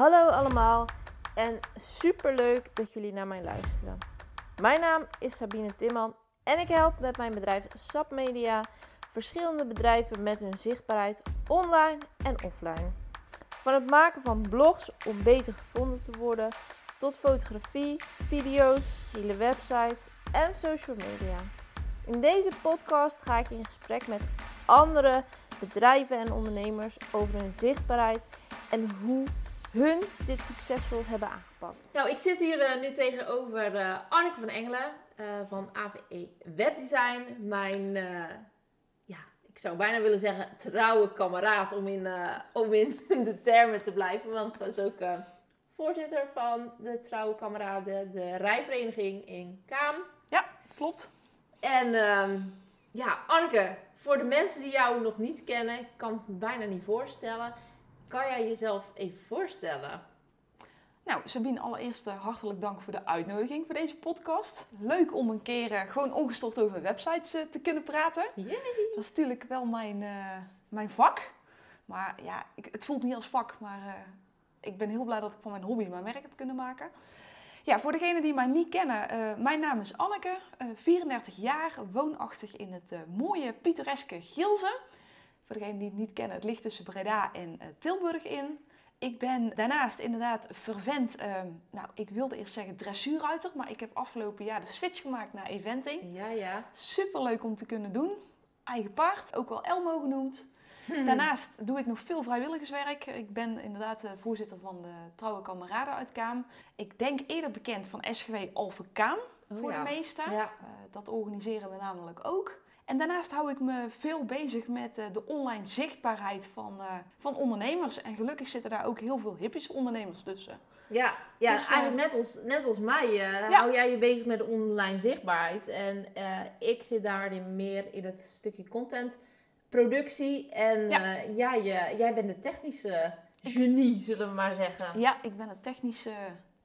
Hallo allemaal en superleuk dat jullie naar mij luisteren. Mijn naam is Sabine Timman en ik help met mijn bedrijf SAP Media verschillende bedrijven met hun zichtbaarheid online en offline. Van het maken van blogs om beter gevonden te worden tot fotografie, video's, hele websites en social media. In deze podcast ga ik in gesprek met andere bedrijven en ondernemers over hun zichtbaarheid en hoe hun dit succesvol hebben aangepakt. Nou, ik zit hier uh, nu tegenover uh, Anneke van Engelen uh, van AVE Webdesign. Mijn, ja, ik zou bijna willen zeggen trouwe kameraad om in, om in de termen te blijven. Want ze is ook voorzitter van de trouwe kameraden, de rijvereniging in Kaam. Ja, klopt. En ehm, ja, Anneke, voor de mensen die jou nog niet kennen, ik kan het me bijna niet voorstellen. Kan jij jezelf even voorstellen? Nou, Sabine, allereerst uh, hartelijk dank voor de uitnodiging voor deze podcast. Leuk om een keer uh, gewoon ongestoord over websites uh, te kunnen praten. Yay. Dat is natuurlijk wel mijn, mijn vak. Maar ja, ik, het voelt niet als vak, maar ik ben heel blij dat ik van mijn hobby mijn werk heb kunnen maken. Ja, voor degenen die mij niet kennen, mijn naam is Anneke, 34 jaar, woonachtig in het mooie, pittoreske Gilze. Voor degenen die het niet kennen, het ligt tussen Breda en uh, Tilburg in. Ik ben daarnaast inderdaad vervent, uh, nou ik wilde eerst zeggen dressuurruiter, maar ik heb afgelopen jaar de switch gemaakt naar eventing. Ja, ja. Super leuk om te kunnen doen. Eigen paard, ook wel Elmo genoemd. Hmm. Daarnaast doe ik nog veel vrijwilligerswerk. Ik ben inderdaad de voorzitter van de Trouwe Kameraden uit Kaam. Ik denk eerder bekend van SGW Alphen Kaam oh, voor ja. de meesten. Ja. Uh, dat organiseren we namelijk ook. En daarnaast hou ik me veel bezig met uh, de online zichtbaarheid van, uh, van ondernemers. En gelukkig zitten daar ook heel veel hippische ondernemers tussen. Ja, ja dus, eigenlijk net als, net als mij ja. hou jij je bezig met de online zichtbaarheid. En ik zit daarin meer in het stukje content productie. En ja. ja, je, jij bent de technische genie, zullen we maar zeggen. Ja, ik ben het technische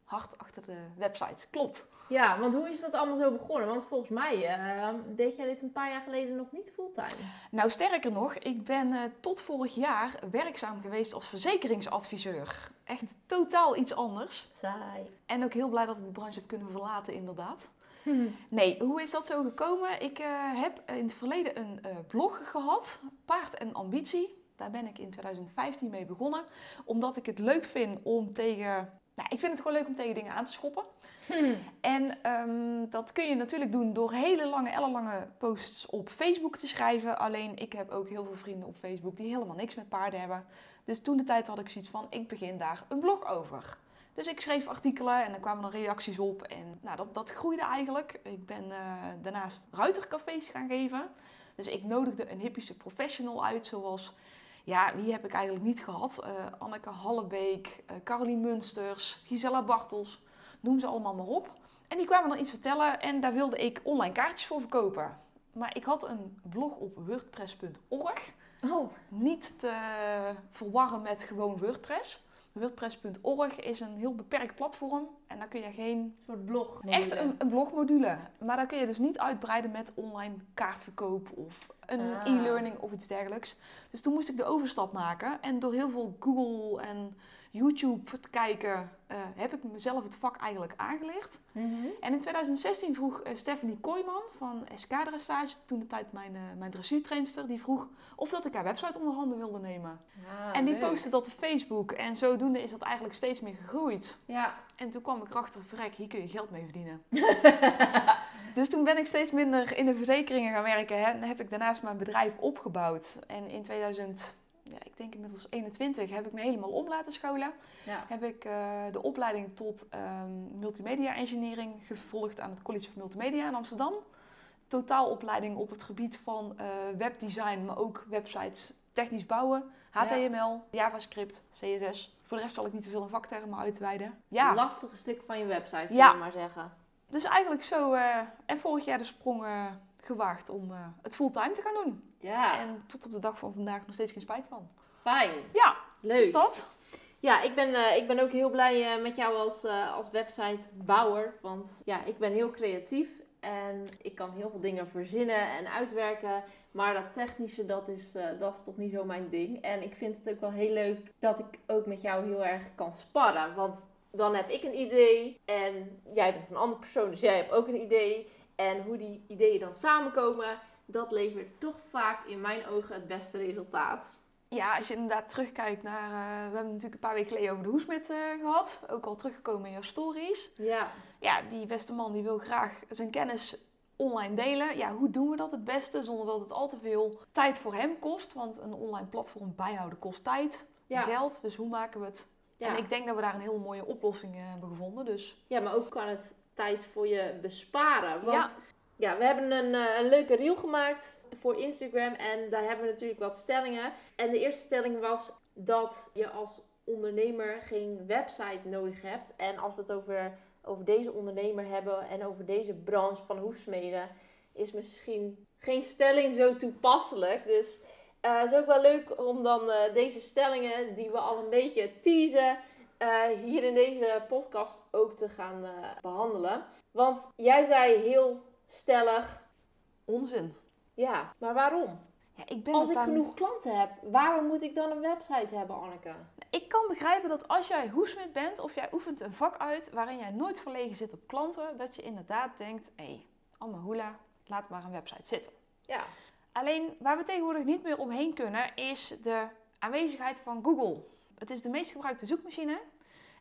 hart achter de websites. Klopt. Ja, want hoe is dat allemaal zo begonnen? Want volgens mij uh, deed jij dit een paar jaar geleden nog niet fulltime. Nou, sterker nog, ik ben uh, tot vorig jaar werkzaam geweest als verzekeringsadviseur. Echt totaal iets anders. Saai. En ook heel blij dat ik de branche heb kunnen verlaten, inderdaad. Hm. Nee, hoe is dat zo gekomen? Ik uh, heb in het verleden een blog gehad, Paard en Ambitie. Daar ben ik in 2015 mee begonnen. Omdat ik het leuk vind om tegen nou, ik vind het gewoon leuk om tegen dingen aan te schoppen. Hmm. En um, dat kun je natuurlijk doen door hele lange, ellenlange posts op Facebook te schrijven. Alleen ik heb ook heel veel vrienden op Facebook die helemaal niks met paarden hebben. Dus toen de tijd had ik zoiets van, ik begin daar een blog over. Dus ik schreef artikelen en er kwamen er reacties op. En nou, dat, dat groeide eigenlijk. Ik ben uh, daarnaast ruitercafés gaan geven. Dus ik nodigde een hippische professional uit, zoals ja, wie heb ik eigenlijk niet gehad? Uh, Anneke Hallebeek, uh, Caroline Munsters, Gisela Bartels, noem ze allemaal maar op. En die kwamen dan iets vertellen en daar wilde ik online kaartjes voor verkopen. Maar ik had een blog op wordpress.org. Oh. Niet te verwarren met gewoon WordPress. WordPress.org is een heel beperkt platform en daar kun je geen soort blog. Echt een, een, blogmodule. Maar daar kun je dus niet uitbreiden met online kaartverkoop of een ah. e-learning of iets dergelijks. Dus toen moest ik de overstap maken en door heel veel Google en YouTube te kijken, uh, heb ik mezelf het vak eigenlijk aangeleerd. Mhm. En in 2016 vroeg uh, Stephanie Kooijman van Escadra Stage, toen de tijd mijn, uh, mijn dressuurtrainster, die vroeg of dat ik haar website onder handen wilde nemen. Ah, en die postte dat op Facebook en zodoende is dat eigenlijk steeds meer gegroeid. Ja. En toen kwam ik erachter, verrek, hier kun je geld mee verdienen. dus toen ben ik steeds minder in de verzekeringen gaan werken en heb ik daarnaast mijn bedrijf opgebouwd. En in 2000 ja, ik denk inmiddels 21, heb ik me helemaal om laten scholen. Ja. Heb ik uh, de opleiding tot um, multimedia engineering gevolgd aan het College of Multimedia in Amsterdam. Totaalopleiding op het gebied van uh, webdesign, maar ook websites technisch bouwen, HTML, ja. JavaScript, CSS. Voor de rest zal ik niet te veel een vaktermen uitweiden. Ja. Een lastige stuk van je website, zullen we maar zeggen. Dus eigenlijk zo, uh, en vorig jaar de sprong gewaagd om het fulltime te gaan doen. Ja. En tot op de dag van vandaag nog steeds geen spijt van. Fijn. Ja, leuk. Is dat? Ja, ik ben, uh, ik ben ook heel blij uh, met jou als, als websitebouwer. Want ja, ik ben heel creatief. En ik kan heel veel dingen verzinnen en uitwerken. Maar dat technische, dat is, eh, dat is toch niet zo mijn ding. En ik vind het ook wel heel leuk dat ik ook met jou heel erg kan sparren. Want dan heb ik een idee en jij bent een andere persoon, dus jij hebt ook een idee. En hoe die ideeën dan samenkomen, dat levert toch vaak in mijn ogen het beste resultaat. Ja, als je inderdaad terugkijkt naar... eh, we hebben natuurlijk een paar weken geleden over de hoesmit eh, gehad. Ook al teruggekomen in jouw stories. Ja, Ja, die beste man die wil graag zijn kennis online delen. Ja, hoe doen we dat het beste zonder dat het al te veel tijd voor hem kost? Want een online platform bijhouden kost tijd en geld. Dus hoe maken we het? ja. En ik denk dat we daar een hele mooie oplossing eh, hebben gevonden. Dus ja, maar ook kan het tijd voor je besparen. Want ja, we hebben een, eh, een leuke reel gemaakt voor Instagram en daar hebben we natuurlijk wat stellingen. En de eerste stelling was dat je als ondernemer geen website nodig hebt. En als we het over, over deze ondernemer hebben en over deze branche van hoefsmeden, is misschien geen stelling zo toepasselijk. Dus eh, het is ook wel leuk om dan eh, deze stellingen, die we al een beetje teasen, eh, hier in deze podcast ook te gaan eh, behandelen. Want jij zei heel stellig, onzin. ja, maar waarom? Ja, ik ben Als ik genoeg klanten heb, waarom moet ik dan een website hebben, Anneke? Ik kan begrijpen dat als jij hoesmid bent of jij oefent een vak uit waarin jij nooit verlegen zit op klanten, dat je inderdaad denkt, hé, hey, allemaal hoela, laat maar een website zitten. Ja, Alleen waar we tegenwoordig niet meer omheen kunnen, is de aanwezigheid van Google. Het is de meest gebruikte zoekmachine.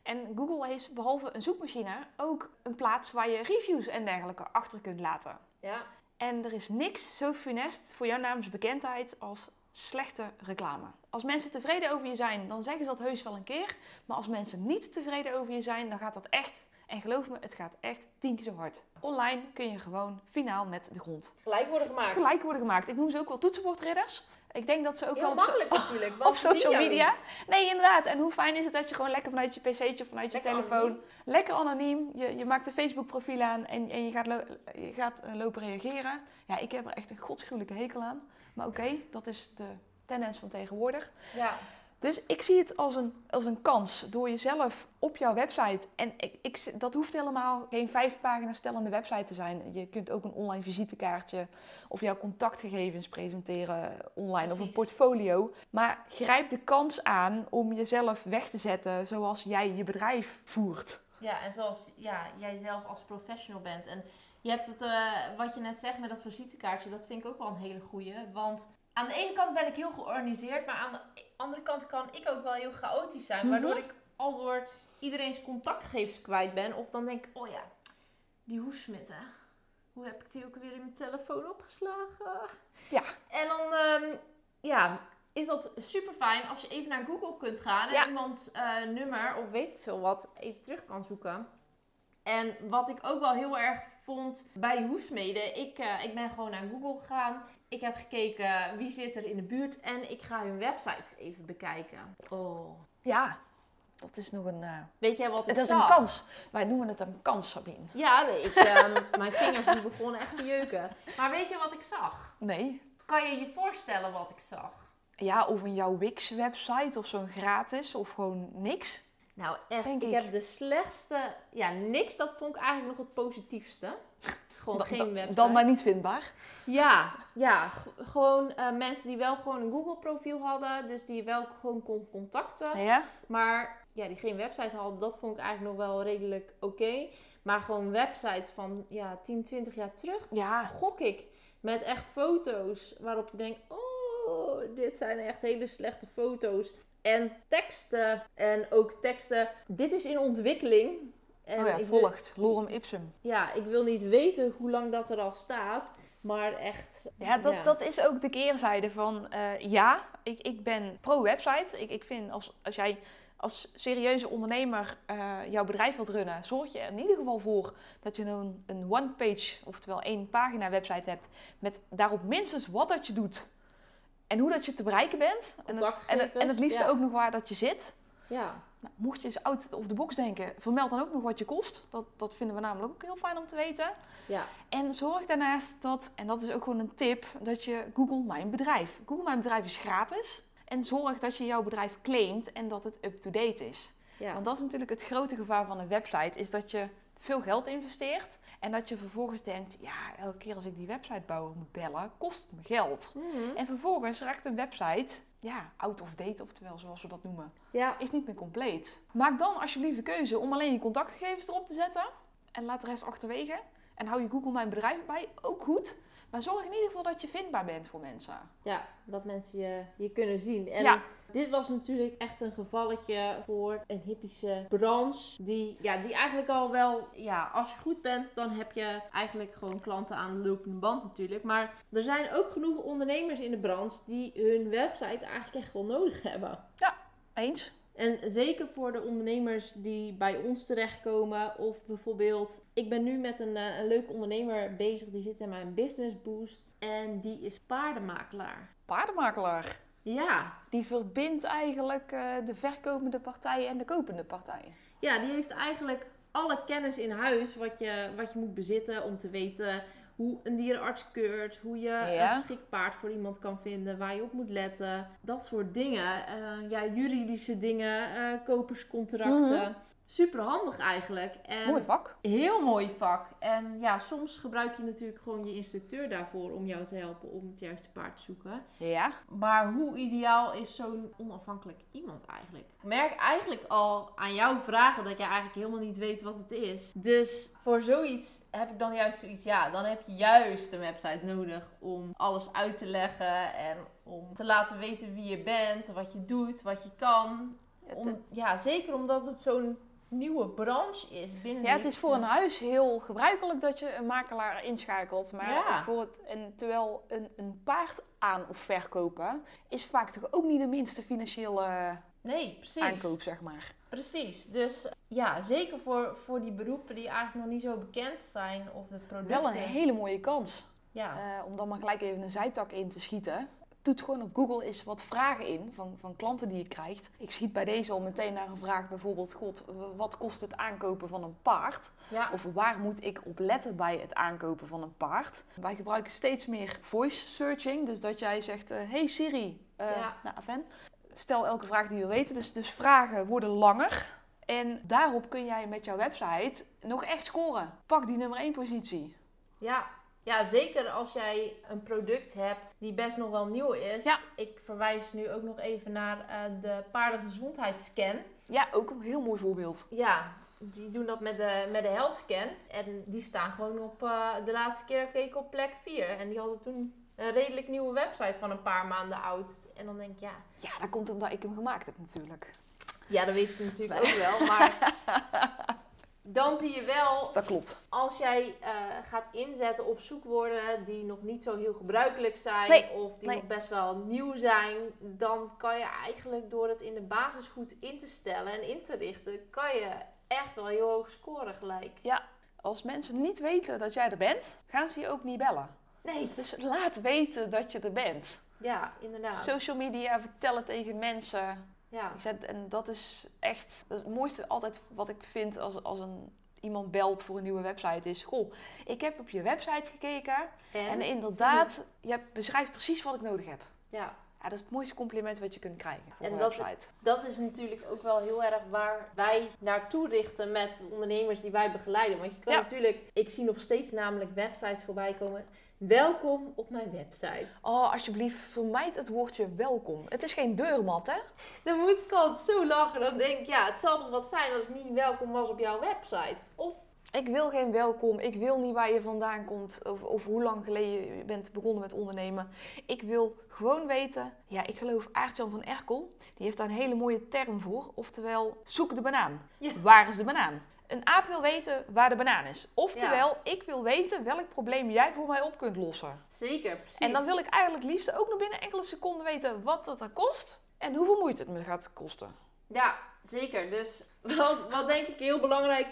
En Google is behalve een zoekmachine ook een plaats waar je reviews en dergelijke achter kunt laten. ja, En er is niks zo funest voor jouw naamsbekendheid als slechte reclame. Als mensen tevreden over je zijn, dan zeggen ze dat heus wel een keer. Maar als mensen niet tevreden over je zijn, dan gaat dat echt, en geloof me, het gaat echt tien keer zo hard. Online kun je gewoon finaal met de grond gelijk worden gemaakt. gelijk worden gemaakt. Ik noem ze ook wel toetsenbordridders. Ik denk dat ze ook Heel wel op, so- natuurlijk, want op social media. Nee, inderdaad. En hoe fijn is het dat je gewoon lekker vanuit je pc'tje of vanuit je telefoon... anoniem. Lekker anoniem. Je, je maakt een Facebook profiel aan en, en je gaat, je gaat eh, lopen reageren. Ja, ik heb er echt een godschuwelijke hekel aan. Maar oké, dat is de tendens van tegenwoordig. Ja, Dus ik zie het als een, als een kans door jezelf op jouw website. En ik, ik, dat hoeft helemaal geen vijf pagina's stellende website te zijn. Je kunt ook een online visitekaartje of jouw contactgegevens presenteren online of een portfolio. Maar grijp de kans aan om jezelf weg te zetten zoals jij je bedrijf voert. Ja, en zoals ja, jij zelf als professional bent. En je hebt het, eh, wat je net zegt met dat visitekaartje, dat vind ik ook wel een hele goeie. Want aan de ene kant ben ik heel georganiseerd, maar aan de andere kant kan ik ook wel heel chaotisch zijn. Mhm. Waardoor ik al door iedereen's contactgegevens kwijt ben. Of dan denk ik, oh ja, die hoefsmitten. Hoe heb ik die ook weer in mijn telefoon opgeslagen? Ja. En dan, ehm, ja, is dat super fijn als je even naar Google kunt gaan en Ja. iemands eh, nummer of weet ik veel wat even terug kan zoeken. En wat ik ook wel heel erg vond bij die hoefsmeden, ik, eh, ik ben gewoon naar Google gegaan. Ik heb gekeken wie zit er in de buurt en ik ga hun websites even bekijken. Oh. Ja, dat is nog een, eh, Weet jij wat ik dat is een kans. Wij noemen het een kans, Sabine. Ja, nee, ik, ehm, mijn vingers die begonnen echt te jeuken. Maar weet je wat ik zag? Nee. Kan je je voorstellen wat ik zag? Ja, of in jouw Wix-website of zo'n gratis of gewoon niks. Nou, echt. Denk ik, ik. heb de slechtste. Ja, niks. Dat vond ik eigenlijk nog het positiefste. Gewoon Da- geen da- website. Dan maar niet vindbaar. Ja, ja. gewoon eh, mensen die wel gewoon een Google-profiel hadden. Dus die wel gewoon kon contacten. Ja? Maar ja, die geen website hadden, dat vond ik eigenlijk nog wel redelijk oké. Maar gewoon websites van ja, 10, 20 jaar terug. Ja, Gok ik. Met echt foto's waarop je denkt: oh, dit zijn echt hele slechte foto's. En teksten. En ook teksten. Dit is in ontwikkeling. En oh ja, ik wil- volgt. Lorem ipsum. ja, ik wil niet weten hoe lang dat er al staat. Maar echt. Ja dat, dat is ook de keerzijde van... eh, ja, ik, ik ben pro-website. Ik, ik vind als, als jij als serieuze ondernemer eh, jouw bedrijf wilt runnen... zorg je er in ieder geval voor dat je een, een one-page, oftewel één pagina website hebt... met daarop minstens wat dat je doet... En hoe dat je te bereiken bent. En het, en, en het liefst ja. ook nog waar dat je zit. Ja, Nou, mocht je eens out of the box denken, vermeld dan ook nog wat je kost. Dat, dat vinden we namelijk ook heel fijn om te weten. ja. En zorg daarnaast dat, en dat is ook gewoon een tip, dat je Google Mijn Bedrijf. Google Mijn Bedrijf is gratis. En zorg dat je jouw bedrijf claimt en dat het up-to-date is. ja. Want dat is natuurlijk het grote gevaar van een website, is dat je veel geld investeert. En dat je vervolgens denkt, ja, elke keer als ik die websitebouwer moet bellen, kost het me geld. Mhm. En vervolgens raakt een website, ja, out of date, oftewel zoals we dat noemen, Ja, is niet meer compleet. Maak dan alsjeblieft de keuze om alleen je contactgegevens erop te zetten. En laat de rest achterwege. En hou je Google Mijn Bedrijf bij, ook goed. Maar zorg in ieder geval dat je vindbaar bent voor mensen. ja, dat mensen je, je kunnen zien. En Ja. dit was natuurlijk echt een gevalletje voor een hippische branche. Die, ja, die eigenlijk al wel, ja, als je goed bent, dan heb je eigenlijk gewoon klanten aan de lopende band natuurlijk. Maar er zijn ook genoeg ondernemers in de branche die hun website eigenlijk echt wel nodig hebben. Eens? En zeker voor de ondernemers die bij ons terechtkomen. Of bijvoorbeeld, ik ben nu met een, eh, een leuke ondernemer bezig. Die zit in mijn business boost. En die is paardenmakelaar. Paardenmakelaar. Ja, Die verbindt eigenlijk eh, de verkopende partij en de kopende partij. ja die heeft eigenlijk alle kennis in huis wat je, wat je moet bezitten om te weten hoe een dierenarts keurt, hoe je Ja. een geschikt paard voor iemand kan vinden, waar je op moet letten. Dat soort dingen. Eh, ja, juridische dingen, eh, koperscontracten. Super handig eigenlijk. En Mooi vak. Heel mooi vak. En ja, soms gebruik je natuurlijk gewoon je instructeur daarvoor om jou te helpen om het juiste paard te zoeken. Ja. Maar hoe ideaal is zo'n onafhankelijk iemand eigenlijk? Ik merk eigenlijk al aan jouw vragen dat jij eigenlijk helemaal niet weet wat het is. Dus voor zoiets heb ik dan juist zoiets, ja, dan heb je juist een website nodig om alles uit te leggen en om te laten weten wie je bent, wat je doet, wat je kan. Om, ja, zeker omdat het zo'n nieuwe branche is binnen Ja, het is voor een huis heel gebruikelijk dat je een makelaar inschakelt. Maar Ja. voor het, en terwijl een, een paard aan of verkopen is vaak toch ook niet de minste financiële Nee, precies. aankoop, zeg maar. Precies. Dus ja, zeker voor, voor die beroepen die eigenlijk nog niet zo bekend zijn of de producten. Wel een hele mooie kans. Ja, Eh, om dan maar gelijk even een zijtak in te schieten. Toet gewoon op Google eens wat vragen in van, van klanten die je krijgt. Ik schiet bij deze al meteen naar een vraag bijvoorbeeld... God, wat kost het aankopen van een paard? ja. Of waar moet ik op letten bij het aankopen van een paard? Wij gebruiken steeds meer voice searching. Dus dat jij zegt, eh, hey Siri, Ja. nou Aven, stel elke vraag die je weten. Dus, dus vragen worden langer. En daarop kun jij met jouw website nog echt scoren. Pak die nummer 1 positie. ja. Ja, zeker als jij een product hebt die best nog wel nieuw is. Ja. Ik verwijs nu ook nog even naar eh, de paardengezondheidsscan. Ja, ook een heel mooi voorbeeld. Ja, die doen dat met de, met de health scan. En die staan gewoon op, eh, de laatste keer keek op plek 4. En die hadden toen een redelijk nieuwe website van een paar maanden oud. En dan denk ik, ja, Ja, dat komt omdat ik hem gemaakt heb natuurlijk. ja dat weet ik natuurlijk ook wel. Maar dan zie je wel Dat klopt. als jij eh, gaat inzetten op zoekwoorden die nog niet zo heel gebruikelijk zijn Nee, of die nee. nog best wel nieuw zijn, dan kan je eigenlijk door het in de basis goed in te stellen en in te richten, kan je echt wel heel hoog scoren gelijk. Als mensen niet weten dat jij er bent, gaan ze je ook niet bellen. Nee, Dus laat weten dat je er bent. ja, inderdaad. Social media, vertel het tegen mensen. Ja, Ik zet, en dat is echt dat is het mooiste altijd wat ik vind als, als een, iemand belt voor een nieuwe website is... Goh, ik heb op je website gekeken en, en inderdaad, je beschrijft precies wat ik nodig heb. ja, Ja, dat is het mooiste compliment wat je kunt krijgen voor En een dat- website. dat is natuurlijk ook wel heel erg waar wij naartoe richten met de ondernemers die wij begeleiden. Want je kan Ja. natuurlijk, ik zie nog steeds namelijk websites voorbij komen. Welkom op mijn website. Oh, alsjeblieft, vermijd het woordje welkom. Het is geen deurmat, hè? Dan moet ik altijd zo lachen. Dan denk ik, ja, het zal toch wat zijn als ik niet welkom was op jouw website. Of, Ik wil geen welkom. Ik wil niet waar je vandaan komt. Of, of hoe lang geleden je bent begonnen met ondernemen. Ik wil gewoon weten. Ja, ik geloof Aartjan van Erkel. Die heeft daar een hele mooie term voor. Oftewel, zoek de banaan. Ja. Waar is de banaan? Een aap wil weten waar de banaan is. Oftewel, ik wil weten welk probleem jij voor mij op kunt lossen. zeker, precies. En dan wil ik eigenlijk liefst ook nog binnen enkele seconden weten wat dat er kost. En hoeveel moeite het me gaat kosten. Ja, zeker. Dus wat, wat denk ik heel belangrijk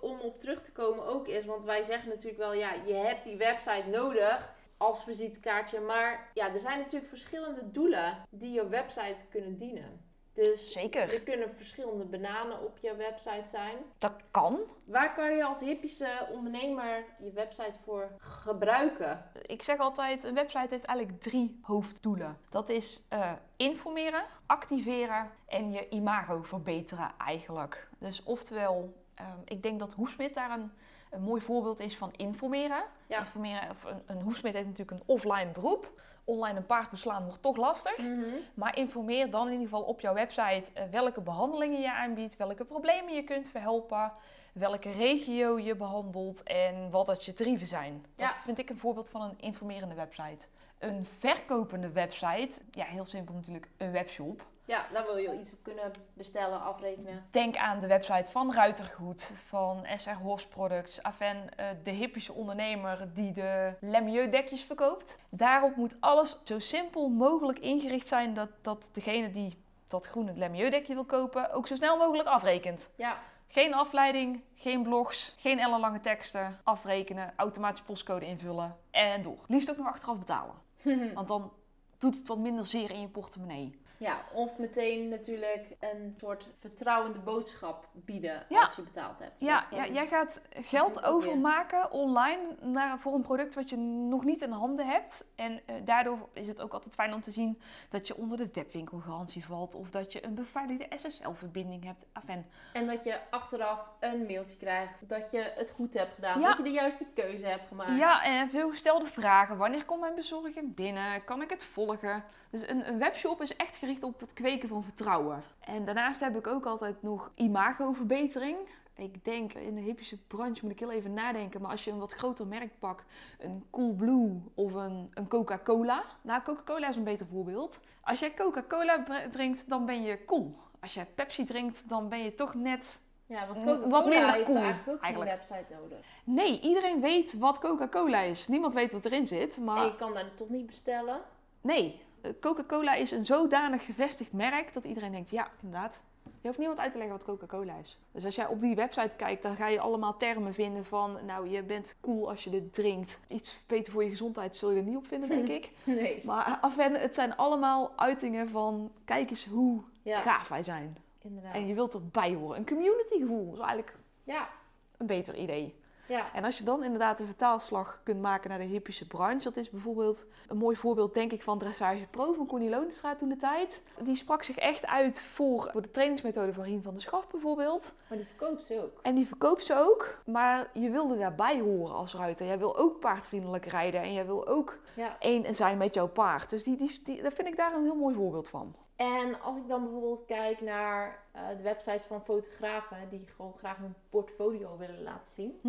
om op terug te komen ook is, want wij zeggen natuurlijk wel, ja, je hebt die website nodig als visitekaartje, maar ja, er zijn natuurlijk verschillende doelen die je website kunnen dienen. Dus Zeker. er kunnen verschillende bananen op je website zijn. Dat kan. Waar kan je als hippische ondernemer je website voor gebruiken? Ik zeg altijd, een website heeft eigenlijk drie hoofddoelen. Dat is eh, informeren, activeren en je imago verbeteren eigenlijk. Dus oftewel Ehm, ik denk dat Hoesmit daar een, een mooi voorbeeld is van informeren. Ja. informeren of een, een Hoesmit heeft natuurlijk een offline beroep. Online een paard beslaan wordt toch lastig. Mhm. Maar informeer dan in ieder geval op jouw website eh, welke behandelingen je aanbiedt, welke problemen je kunt verhelpen, welke regio je behandelt en wat dat je tarieven zijn. Dat vind ik een voorbeeld van een informerende website. Een verkopende website, ja heel simpel natuurlijk, een webshop. Ja, daar wil je iets op kunnen bestellen, afrekenen. Denk aan de website van Ruitergoed, van SR Horse Products, Aven, eh, de hippische ondernemer die de Lemieux dekjes verkoopt. Daarop moet alles zo simpel mogelijk ingericht zijn dat, dat degene die dat groene Lemieux dekje wil kopen ook zo snel mogelijk afrekent. Ja, Geen afleiding, geen blogs, geen ellenlange teksten, afrekenen, automatisch postcode invullen en door. Liefst ook nog achteraf betalen, want dan doet het wat minder zeer in je portemonnee. Ja, of meteen natuurlijk een soort vertrouwende boodschap bieden Ja. als je betaald hebt. Ja, ja, jij gaat geld overmaken online naar, voor een product wat je nog niet in handen hebt. En eh, daardoor is het ook altijd fijn om te zien dat je onder de webwinkelgarantie valt. Of dat je een beveiligde SSL-verbinding hebt. Afen. En dat je achteraf een mailtje krijgt dat je het goed hebt gedaan. Ja. Dat je de juiste keuze hebt gemaakt. Ja, en veel gestelde vragen. Wanneer komt mijn bezorging binnen? Kan ik het volgen? Dus een, een webshop is echt gericht op het kweken van vertrouwen. En daarnaast heb ik ook altijd nog imagoverbetering. Ik denk, in de hippische branche moet ik heel even nadenken. Maar als je een wat groter merk pakt, een Coolblue of een, een Coca-Cola. Nou, Coca-Cola is een beter voorbeeld. Als jij Coca-Cola drinkt, dan ben je cool. Als jij Pepsi drinkt, dan ben je toch net... Ja, want Mm, Coca-Cola heeft cool, eigenlijk ook eigenlijk. geen website nodig. Nee, iedereen weet wat Coca-Cola is. Niemand weet wat erin zit, maar... En je kan daar toch niet bestellen. Nee, Coca-Cola is een zodanig gevestigd merk dat iedereen denkt, ja, inderdaad. Je hoeft niemand uit te leggen wat Coca-Cola is. Dus als jij op die website kijkt, dan ga je allemaal termen vinden van, nou, je bent cool als je dit drinkt. Iets beter voor je gezondheid zul je er niet op vinden, denk ik. Nee. Maar afen, het zijn allemaal uitingen van, kijk eens hoe Ja, gaaf wij zijn. inderdaad. En je wilt erbij horen. Een community gevoel is eigenlijk Ja, een beter idee. Ja. En als je dan inderdaad een vertaalslag kunt maken naar de hippische branche, dat is bijvoorbeeld een mooi voorbeeld, denk ik, van Dressage Pro van Connie Loonstraat toen de tijd. Die sprak zich echt uit voor, voor de trainingsmethode van Rien van der Schaft bijvoorbeeld. Maar die verkoopt ze ook. En die verkoopt ze ook, maar je wilde daarbij horen als ruiter. Jij wil ook paardvriendelijk rijden en jij wil ook Ja. één zijn met jouw paard. Dus die, die, die, daar vind ik daar een heel mooi voorbeeld van. En als ik dan bijvoorbeeld kijk naar eh, de websites van fotografen die gewoon graag hun portfolio willen laten zien.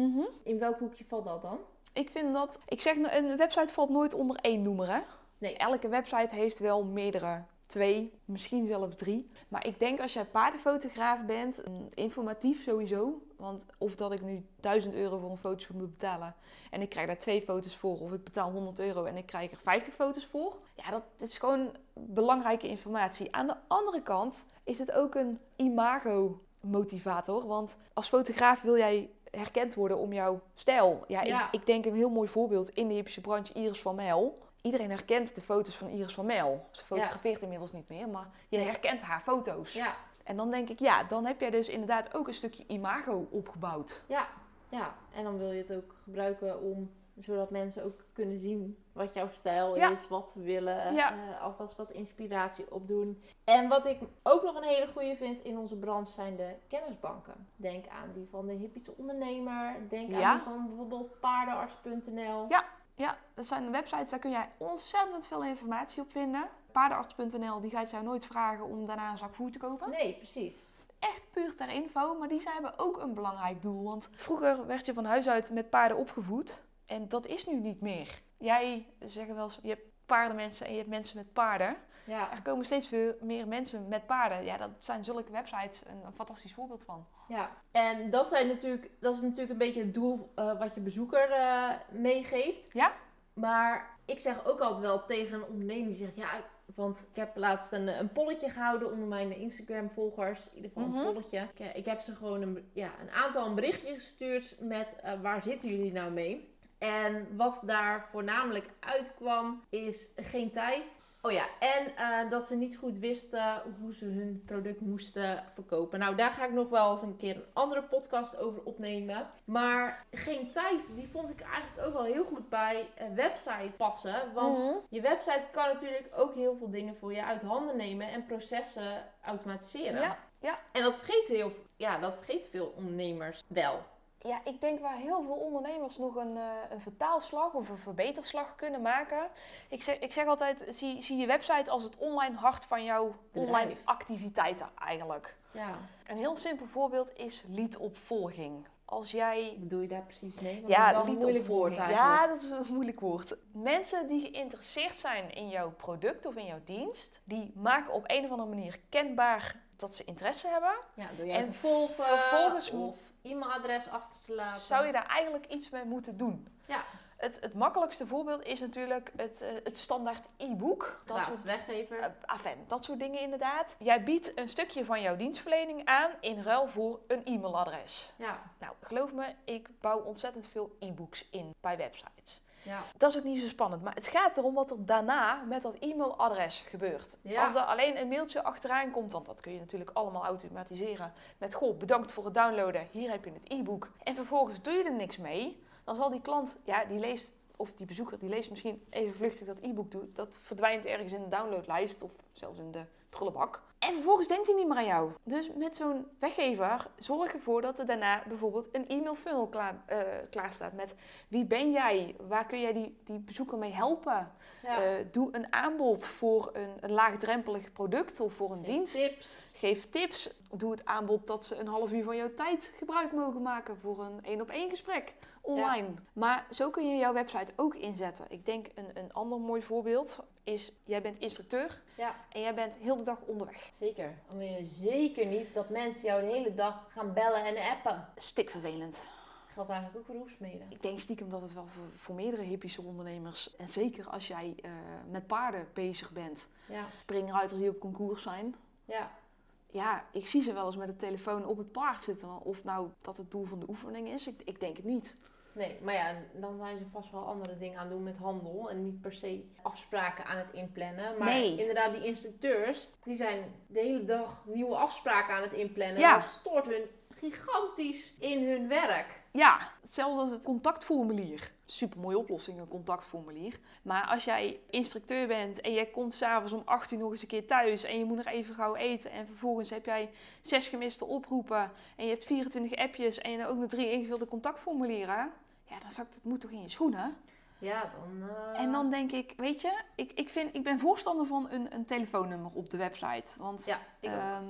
In welk hoekje valt dat dan? Ik vind dat, ik zeg, een website valt nooit onder één noemer hè. Nee. Elke website heeft wel meerdere, twee, misschien zelfs drie. Maar ik denk als jij paardenfotograaf bent, informatief sowieso. Want of dat ik nu 1000 euro voor een fotoshoot moet betalen en ik krijg daar twee foto's voor. Of ik betaal 100 euro en ik krijg er 50 foto's voor. Ja, dat, dat is gewoon belangrijke informatie. Aan de andere kant is het ook een imago motivator. Want als fotograaf wil jij herkend worden om jouw stijl. Ja, Ja. Ik, ik denk een heel mooi voorbeeld in de hippische branche, Iris van Mel. Iedereen herkent de foto's van Iris van Mel. Ze fotografeert inmiddels niet meer, maar je herkent haar foto's. Ja, En dan denk ik, ja, dan heb jij dus inderdaad ook een stukje imago opgebouwd. ja, ja. En dan wil je het ook gebruiken om, zodat mensen ook kunnen zien wat jouw stijl Ja. is, wat ze willen, Ja. eh, alvast wat inspiratie opdoen. En wat ik ook nog een hele goede vind in onze branche zijn de kennisbanken. Denk aan die van de hippische ondernemer, denk Ja. aan die van bijvoorbeeld paardenarts.nl. Ja. Ja, dat zijn websites, daar kun jij ontzettend veel informatie op vinden. Paardenarts.nl die gaat jou nooit vragen om daarna een zak voer te kopen. Nee, precies. Echt puur ter info, maar die hebben ook een belangrijk doel. Want vroeger werd je van huis uit met paarden opgevoed. En dat is nu niet meer. Jij zeggen wel eens, je hebt paardenmensen en je hebt mensen met paarden. Ja, Er komen steeds veel meer mensen met paarden. Ja, dat zijn zulke websites een, een fantastisch voorbeeld van. ja. En dat, zijn natuurlijk, dat is natuurlijk een beetje het doel eh, wat je bezoeker eh, meegeeft. Ja. Maar ik zeg ook altijd wel tegen een ondernemer die zegt, ja, ik- want ik heb laatst een, een polletje gehouden onder mijn Instagram-volgers. In ieder geval Mhm. een polletje. Ik, ik heb ze gewoon een, ja, een aantal een berichtje gestuurd met eh, waar zitten jullie nou mee? En wat daar voornamelijk uitkwam is geen tijd Oh ja, en eh, dat ze niet goed wisten hoe ze hun product moesten verkopen. Nou, daar ga ik nog wel eens een keer een andere podcast over opnemen. Maar geen tijd, die vond ik eigenlijk ook wel heel goed bij een website passen. Want Mhm. je website kan natuurlijk ook heel veel dingen voor je uit handen nemen en processen automatiseren. Ja, ja. En dat vergeten, heel, ja, dat vergeten veel ondernemers wel. Ja, ik denk waar heel veel ondernemers nog een, eh, een vertaalslag of een verbeterslag kunnen maken. Ik zeg, ik zeg altijd, zie, zie je website als het online hart van jouw Bedrijf. online activiteiten eigenlijk. Ja. Een heel simpel voorbeeld is leadopvolging. Als jij bedoel je daar precies mee? Want Ja, dat is een moeilijk woord eigenlijk. Ja, dat is een moeilijk woord. Mensen die geïnteresseerd zijn in jouw product of in jouw dienst, die maken op een of andere manier kenbaar dat ze interesse hebben. Ja, door jij En te volgen vervolgens of e-mailadres achter te laten. Zou je daar eigenlijk iets mee moeten doen? Ja. Het, het makkelijkste voorbeeld is natuurlijk het, eh, het standaard e-book. Dat soort weggever. eh, afen, dat soort dingen inderdaad. Jij biedt een stukje van jouw dienstverlening aan in ruil voor een e-mailadres. ja, Nou, geloof me, ik bouw ontzettend veel e-books in bij websites. Ja. Dat is ook niet zo spannend, maar het gaat erom wat er daarna met dat e-mailadres gebeurt. Ja. Als er alleen een mailtje achteraan komt, want dat kun je natuurlijk allemaal automatiseren. Met goh, bedankt voor het downloaden, hier heb je het e-book. En vervolgens doe je er niks mee, dan zal die klant, ja, die leest, of die bezoeker, die leest misschien even vluchtig dat e-book doet. Dat verdwijnt ergens in de downloadlijst of zelfs in de prullenbak. En vervolgens denkt hij niet meer aan jou. Dus met zo'n weggever zorg ervoor dat er daarna bijvoorbeeld een e-mail funnel klaar, eh, klaar staat met wie ben jij? Waar kun jij die, die bezoeker mee helpen? ja. Eh, doe een aanbod voor een, een laagdrempelig product of voor een Geef dienst. Tips. Geef tips. Doe het aanbod dat ze een half uur van jouw tijd gebruik mogen maken voor een één op één gesprek online. Maar zo kun je jouw website ook inzetten. Ik denk een, een ander mooi voorbeeld is, jij bent instructeur Ja, en jij bent heel de dag onderweg. zeker. Dan wil je zeker niet dat mensen jou de hele dag gaan bellen en appen. Stikvervelend. Geldt eigenlijk ook voor hoefsmeden. Ik denk stiekem dat het wel voor, voor meerdere hippische ondernemers, en zeker als jij eh, met paarden bezig bent, Ja, springruiters die op concours zijn, ja. Ja, ik zie ze wel eens met de telefoon op het paard zitten. Of nou dat het doel van de oefening is, ik, ik denk het niet. Nee, maar ja, dan zijn ze vast wel andere dingen aan het doen met handel. En niet per se afspraken aan het inplannen. Maar Nee. inderdaad, die instructeurs, die zijn de hele dag nieuwe afspraken aan het inplannen. Ja. Dat stoort hun gigantisch in hun werk. Ja, hetzelfde als het contactformulier. Super mooie oplossing, een contactformulier. Maar als jij instructeur bent en jij komt s'avonds om 8 uur nog eens een keer thuis en je moet nog even gauw eten en vervolgens heb jij zes gemiste oproepen en je hebt 24 appjes en je ook nog drie ingevulde contactformulieren. Ja, dan zakt het moet toch in je schoenen. Ja, dan... eh, En dan denk ik, weet je, ik, ik, vind, ik ben voorstander van een, een telefoonnummer op de website. Want Ja, ik ook. Ehm,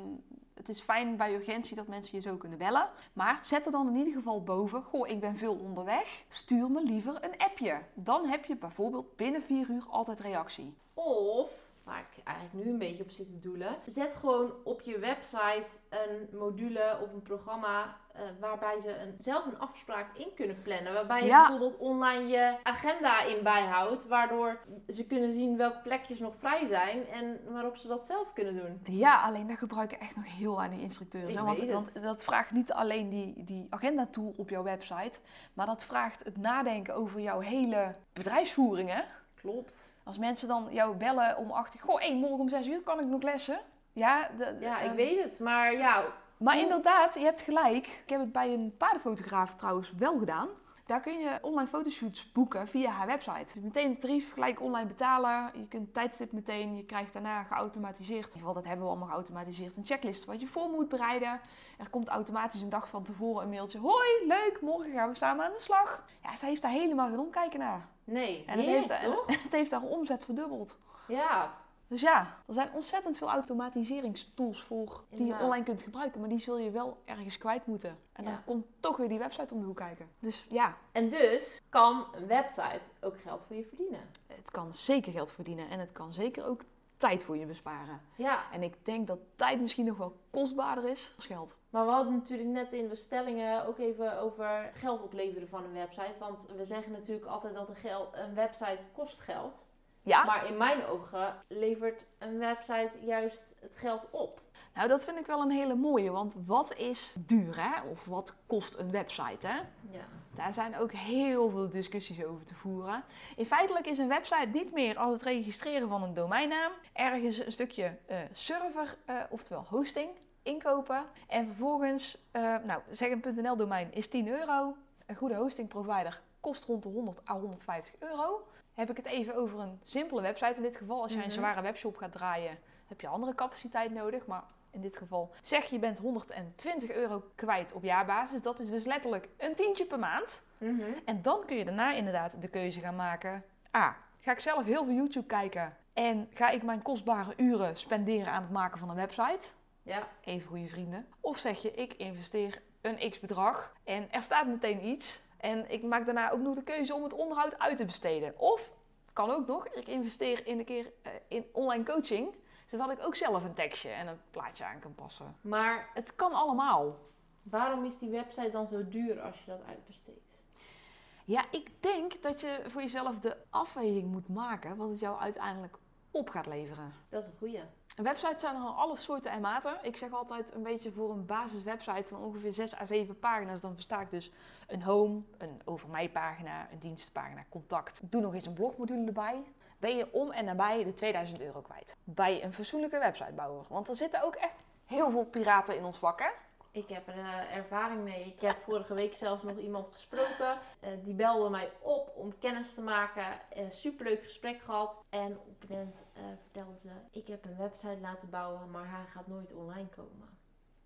het is fijn bij urgentie dat mensen je zo kunnen bellen. Maar zet er dan in ieder geval boven: Goh, ik ben veel onderweg. Stuur me liever een appje. Dan heb je bijvoorbeeld binnen 4 uur altijd reactie. Of, waar ik eigenlijk nu een beetje op zit te doelen, zet gewoon op je website een module of een programma eh, waarbij ze een, zelf een afspraak in kunnen plannen. Waarbij je Ja. bijvoorbeeld online je agenda in bijhoudt, waardoor ze kunnen zien welke plekjes nog vrij zijn en waarop ze dat zelf kunnen doen. Ja, alleen daar gebruiken echt nog heel weinig instructeurs. Hè, want, want dat vraagt niet alleen die, die agenda-tool op jouw website, maar dat vraagt het nadenken over jouw hele bedrijfsvoering. Hè? Klopt. Als mensen dan jou bellen om 8 uur, goh, hey, morgen om 6 uur kan ik nog lessen. Ja, de, Ja, ik ehm, weet het. Maar ja, Maar Hoe- inderdaad, je hebt gelijk. Ik heb het bij een paardenfotograaf trouwens wel gedaan. Daar kun je online fotoshoots boeken via haar website. Meteen het tarief, gelijk online betalen. Je kunt tijdstip meteen. Je krijgt daarna geautomatiseerd. In ieder geval, dat hebben we allemaal geautomatiseerd. Een checklist wat je voor moet bereiden. Er komt automatisch een dag van tevoren een mailtje. Hoi, leuk, morgen gaan we samen aan de slag. Ja, zij heeft daar helemaal geen omkijken naar. Nee. En het heeft, toch? het heeft haar omzet verdubbeld. Ja, Dus ja, er zijn ontzettend veel automatiseringstools voor die je online kunt gebruiken, maar die zul je wel ergens kwijt moeten. En dan komt toch weer die website om de hoek kijken. Dus ja, en dus kan een website ook geld voor je verdienen. het kan zeker geld verdienen en het kan zeker ook tijd voor je besparen. Ja, En ik denk dat tijd misschien nog wel kostbaarder is als geld. Maar we hadden natuurlijk net in de stellingen ook even over het geld opleveren van een website. Want we zeggen natuurlijk altijd dat een, gel- een website kost geld. Ja, Maar in mijn ogen levert een website juist het geld op. Nou, dat vind ik wel een hele mooie, want wat is duur, hè? Of wat kost een website, hè? Ja. Daar zijn ook heel veel discussies over te voeren. In feitelijk is een website niet meer als het registreren van een domeinnaam, ergens een stukje eh, server, eh, oftewel hosting, inkopen. En vervolgens, eh, nou, zeg een .nl domein is 10 euro. Een goede hosting provider kost rond de 100 à 150 euro. Heb ik het even over een simpele website in dit geval. Als jij een Mhm. zware webshop gaat draaien, heb je andere capaciteit nodig. Maar in dit geval zeg je bent 120 euro kwijt op jaarbasis. Dat is dus letterlijk een tientje per maand. Mhm. En dan kun je daarna inderdaad de keuze gaan maken. A, ga ik zelf heel veel YouTube kijken en ga ik mijn kostbare uren spenderen aan het maken van een website? Ja. Even goede vrienden. Of zeg je, ik investeer een x bedrag en er staat meteen iets. En ik maak daarna ook nog de keuze om het onderhoud uit te besteden. Of, kan ook nog, ik investeer in een keer eh, in online coaching. Zodat ik ook zelf een tekstje en een plaatje aan kan passen. Maar Het kan allemaal. waarom is die website dan zo duur als je dat uitbesteedt? Ja, ik denk dat je voor jezelf de afweging moet maken wat het jou uiteindelijk op gaat leveren. Dat is een goeie. Websites zijn er al alle soorten en maten. Ik zeg altijd een beetje voor een basiswebsite van ongeveer 6 à 7 pagina's. Dan versta ik dus een home, een over mij pagina, een dienstpagina, contact. Doe nog eens een blogmodule erbij. Ben je om en nabij de 2000 euro kwijt. Bij een fatsoenlijke websitebouwer. Want er zitten ook echt heel veel piraten in ons vak, hè? Ik heb er eh, ervaring mee. Ik heb vorige week zelfs nog iemand gesproken. Eh, die belde mij op om kennis te maken. Een superleuk gesprek gehad. En op een moment vertelde ze: Ik heb een website laten bouwen, maar hij gaat nooit online komen.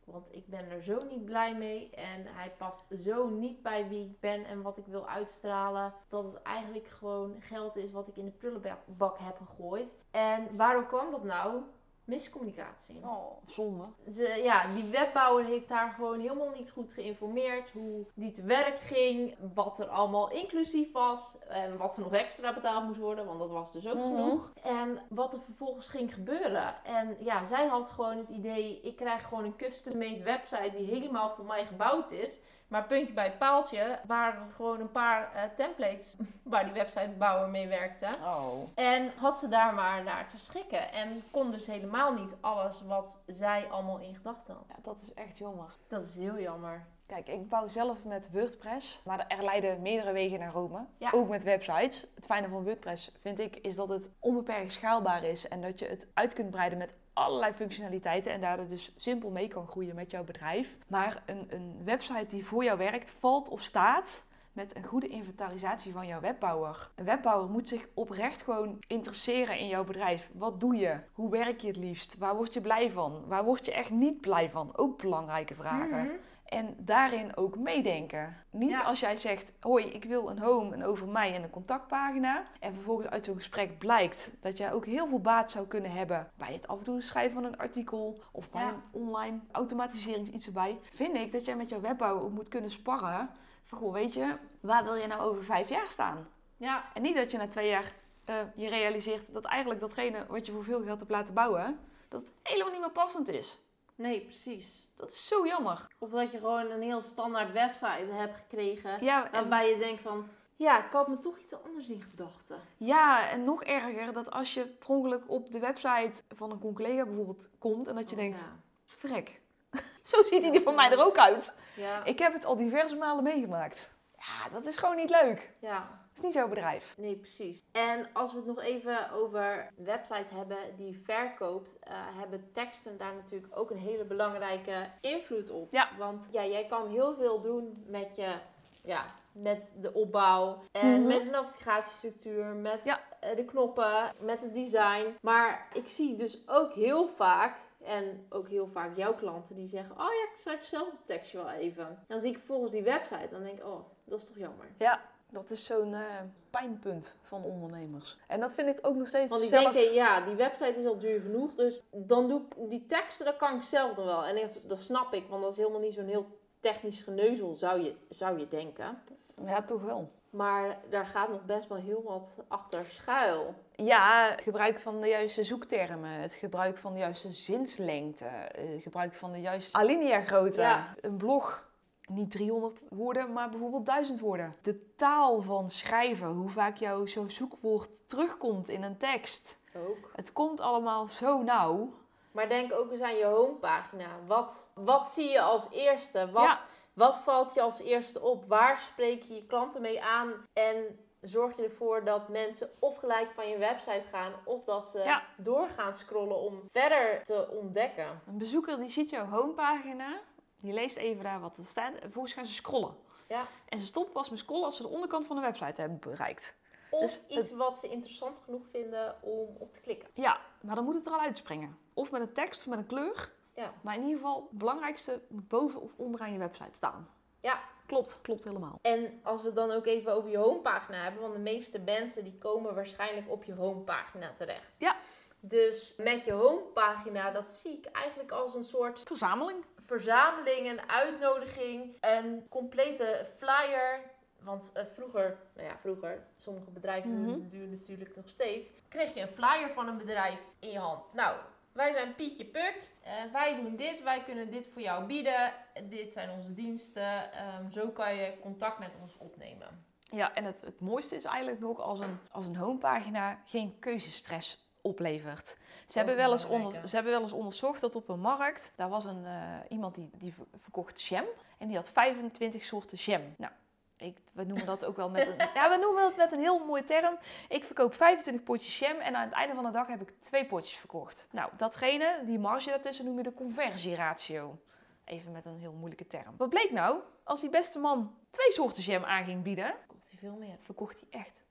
Want ik ben er zo niet blij mee. En hij past zo niet bij wie ik ben en wat ik wil uitstralen. Dat het eigenlijk gewoon geld is wat ik in de prullenbak heb gegooid. En waardoor kwam dat nou? Miscommunicatie. Oh, zonde. Ze, ja, die webbouwer heeft haar gewoon helemaal niet goed geïnformeerd hoe die te werk ging, wat er allemaal inclusief was en wat er nog extra betaald moest worden, want dat was dus ook Mhm. genoeg. En wat er vervolgens ging gebeuren. En ja, zij had gewoon het idee, ik krijg gewoon een custom-made website die helemaal voor mij gebouwd is. Maar puntje bij paaltje waren er gewoon een paar eh, templates waar die websitebouwer mee werkte. Oh. En had ze daar maar naar te schikken. En kon dus helemaal niet alles wat zij allemaal in gedachten had. Ja, dat is echt jammer. Dat is heel jammer. Kijk, ik bouw zelf met WordPress, maar er leiden meerdere wegen naar Rome. Ja. Ook met websites. Het fijne van WordPress vind ik is dat het onbeperkt schaalbaar is en dat je het uit kunt breiden met allerlei functionaliteiten en daardoor dus simpel mee kan groeien met jouw bedrijf. Maar een, een website die voor jou werkt, valt of staat met een goede inventarisatie van jouw webbouwer. Een webbouwer moet zich oprecht gewoon interesseren in jouw bedrijf. Wat doe je? Hoe werk je het liefst? Waar word je blij van? Waar word je echt niet blij van? Ook belangrijke vragen. Mhm. En daarin ook meedenken. Niet Ja. als jij zegt: Hoi, ik wil een home, een over mij en een contactpagina. En vervolgens uit zo'n gesprek blijkt dat jij ook heel veel baat zou kunnen hebben bij het af en toe schrijven van een artikel of bij Ja. een online automatisering iets erbij. Vind ik dat jij met jouw webbouwer ook moet kunnen sparren. Van goh, weet je, waar wil je nou over vijf jaar staan? Ja, En niet dat je na twee jaar eh, je realiseert dat eigenlijk datgene wat je voor veel geld hebt laten bouwen, dat het helemaal niet meer passend is. Nee, precies. Dat is zo jammer. Of dat je gewoon een heel standaard website hebt gekregen. Ja, en- Waarbij je denkt van, ja, ik had me toch iets anders in gedachten. Ja, en nog erger dat als je per ongeluk op de website van een collega bijvoorbeeld komt en dat je Oh, denkt, ja. verrek, zo ziet hij er van mij er ook uit. Ja, Ik heb het al diverse malen meegemaakt. Ja, dat is gewoon niet leuk. ja. Dat is niet jouw bedrijf. Nee, precies. En als we het nog even over een website hebben die verkoopt, eh, hebben teksten daar natuurlijk ook een hele belangrijke invloed op. Ja. Want ja, jij kan heel veel doen met je, ja, met de opbouw en Mhm. met de navigatiestructuur, met Ja. eh, de knoppen, met het design. Maar ik zie dus ook heel vaak en ook heel vaak jouw klanten die zeggen: Oh ja, ik schrijf zelf het tekstje wel even. En dan zie ik vervolgens die website. Dan denk ik: Oh, dat is toch jammer. Ja, dat is zo'n eh, pijnpunt van ondernemers. En dat vind ik ook nog steeds Want die zelf... denken, ja, die website is al duur genoeg. Dus dan doe ik die teksten, dat kan ik zelf dan wel. En dat, dat snap ik, want dat is helemaal niet zo'n heel technisch geneuzel, zou je, zou je denken. Ja, toch wel. Maar daar gaat nog best wel heel wat achter schuil. Ja, het gebruik van de juiste zoektermen, het gebruik van de juiste zinslengte, het gebruik van de juiste alinea-grootte. Ja. Een blog, niet 300 woorden, maar bijvoorbeeld 1000 woorden. De taal van schrijven, hoe vaak jouw zo'n zoekwoord terugkomt in een tekst. Ook. Het komt allemaal zo nauw Maar denk ook eens aan je homepagina. Wat, wat zie je als eerste? Wat, Ja. wat valt je als eerste op? Waar spreek je je klanten mee aan? En zorg je ervoor dat mensen of gelijk van je website gaan... of dat ze Ja. door gaan scrollen om verder te ontdekken. Een bezoeker die ziet jouw homepagina, die leest even daar wat er staat en vervolgens gaan ze scrollen. Ja. En ze stoppen pas met scrollen als ze de onderkant van de website hebben bereikt. Of Dus iets wat ze interessant genoeg vinden om op te klikken. Ja, maar dan moet het er al uitspringen. Of met een tekst of met een kleur. Ja. Maar in ieder geval, het belangrijkste moet boven of onderaan je website staan. Ja. Klopt, klopt helemaal. En als we het dan ook even over je homepagina hebben, want de meeste mensen die komen waarschijnlijk op je homepagina terecht. Ja. Dus met je homepagina, dat zie ik eigenlijk als een soort Verzameling. Verzameling, een uitnodiging, een complete flyer. Want eh, vroeger, nou ja, vroeger, sommige bedrijven Mhm. doen het natuurlijk nog steeds, kreeg je een flyer van een bedrijf in je hand. Nou, wij zijn Pietje Puk, eh, wij doen dit, wij kunnen dit voor jou bieden, dit zijn onze diensten, Ehm, zo kan je contact met ons opnemen. Ja, en het, het mooiste is eigenlijk nog als een, als een homepagina geen keuzestress oplevert. Ze hebben, wel eens onder, ze hebben wel eens onderzocht dat op een markt, daar was een, eh, iemand die, die ver- verkocht jam. En die had 25 soorten jam. Nou, ik, we noemen dat ook wel met een, ja, we noemen dat met een heel mooie term. Ik verkoop 25 potjes jam en aan het einde van de dag heb ik twee potjes verkocht. Nou, datgene, die marge daartussen noem je de conversieratio. Even met een heel moeilijke term. Wat bleek nou? Als die beste man twee soorten jam aan ging bieden, Komt hij veel meer. verkocht hij echt.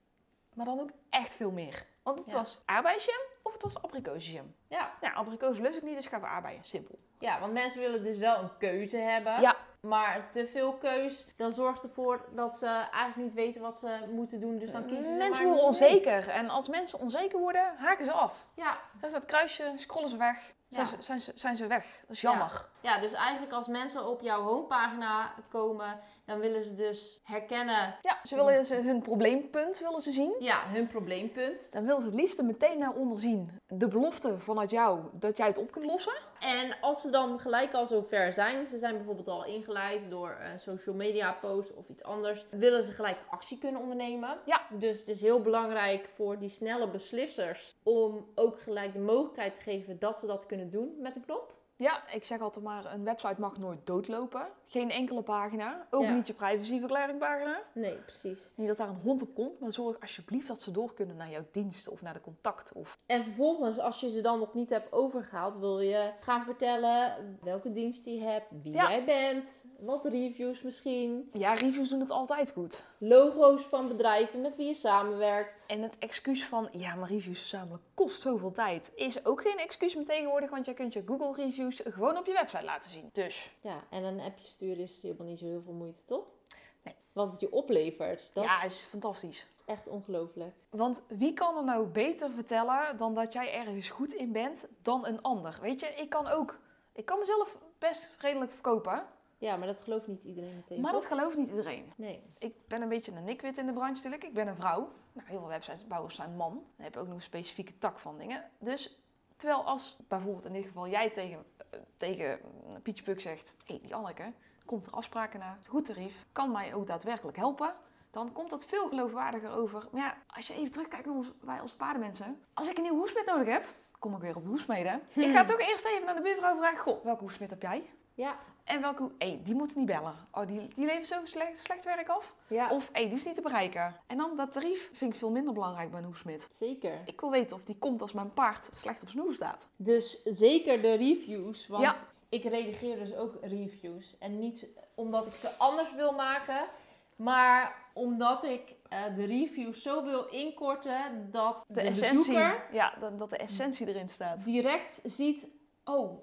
Maar dan ook echt veel meer. Want het Ja. was aardbeienjam of het was abrikozenjam. Ja. Nou, abrikozen lust ik niet, dus ga ik voor aardbeien. Simpel. ja, want mensen willen dus wel een keuze hebben. Ja. Maar te veel keus, dan zorgt ervoor dat ze eigenlijk niet weten wat ze moeten doen. Dus dan kiezen ze mensen worden niet. onzeker. En als mensen onzeker worden, haken ze af. Ja. Dan staat het kruisje, scrollen ze weg. Zijn, Ja. ze, zijn, ze, zijn ze weg. Dat is jammer. ja, dus eigenlijk als mensen op jouw homepagina komen, dan willen ze dus herkennen Ja, ze willen ze hun probleempunt willen ze zien. ja, hun probleempunt. Dan willen ze het liefst meteen naar onderzien. De belofte vanuit jou dat jij het op kunt lossen. En als ze dan gelijk al zover zijn, ze zijn bijvoorbeeld al ingeleid door een social media post of iets anders, willen ze gelijk actie kunnen ondernemen. Ja. Dus het is heel belangrijk voor die snelle beslissers om ook gelijk de mogelijkheid te geven dat ze dat kunnen doen met een knop. Ja, ik zeg altijd maar, een website mag nooit doodlopen. Geen enkele pagina. Ook Ja. niet je privacyverklaringpagina. Nee, precies. Niet dat daar een hond op komt, maar zorg alsjeblieft dat ze door kunnen naar jouw dienst of naar de contact. Of... En vervolgens, als je ze dan nog niet hebt overgehaald, wil je gaan vertellen welke dienst je hebt, wie Ja. jij bent, wat reviews misschien, Ja, reviews doen het altijd goed. logo's van bedrijven met wie je samenwerkt. En het excuus van, ja, maar reviews verzamelen kost zoveel tijd, is ook geen excuus meer tegenwoordig, want jij kunt je Google reviews gewoon op je website laten zien. Dus, Ja, en een appje sturen is helemaal niet zo heel veel moeite, toch? Nee. Wat het je oplevert, dat ja, is is fantastisch. echt ongelooflijk. Want wie kan er nou beter vertellen dan dat jij ergens goed in bent dan een ander? Weet je, ik kan ook, ik kan mezelf best redelijk verkopen, Ja, maar dat gelooft niet iedereen meteen, maar dat gelooft niet iedereen. Nee. Ik ben een beetje een nikwit in de branche natuurlijk. Ik ben een vrouw. Nou, heel veel websitebouwers zijn man. Dan heb je ook nog een specifieke tak van dingen. Dus terwijl als bijvoorbeeld in dit geval jij tegen, eh, tegen Pietje Puk zegt... Hé, die Anneke, komt er afspraken na, goed tarief, kan mij ook daadwerkelijk helpen... Dan komt dat veel geloofwaardiger over. Maar ja, als je even terugkijkt naar ons, wij als paardenmensen. Als ik een nieuwe hoesmid nodig heb, kom ik weer op de hoesmeden. Ik ga toch eerst even naar de buurvrouw vragen. Goh, welke hoesmid heb jij? Ja. En welke... Hé, die moeten niet bellen. Oh, die, die levert zo slecht, slecht werk af. Ja, Of hé, die is niet te bereiken. En dan dat tarief vind ik veel minder belangrijk bij een hoefsmid. zeker. Ik wil weten of die komt als mijn paard slecht op hoef staat. Dus zeker de reviews, want Ja. ik redigeer dus ook reviews. En niet omdat ik ze anders wil maken, maar omdat ik eh, de reviews zo wil inkorten dat de, De, essentie. bezoeker Ja, dat, dat de essentie erin staat. direct ziet, oh,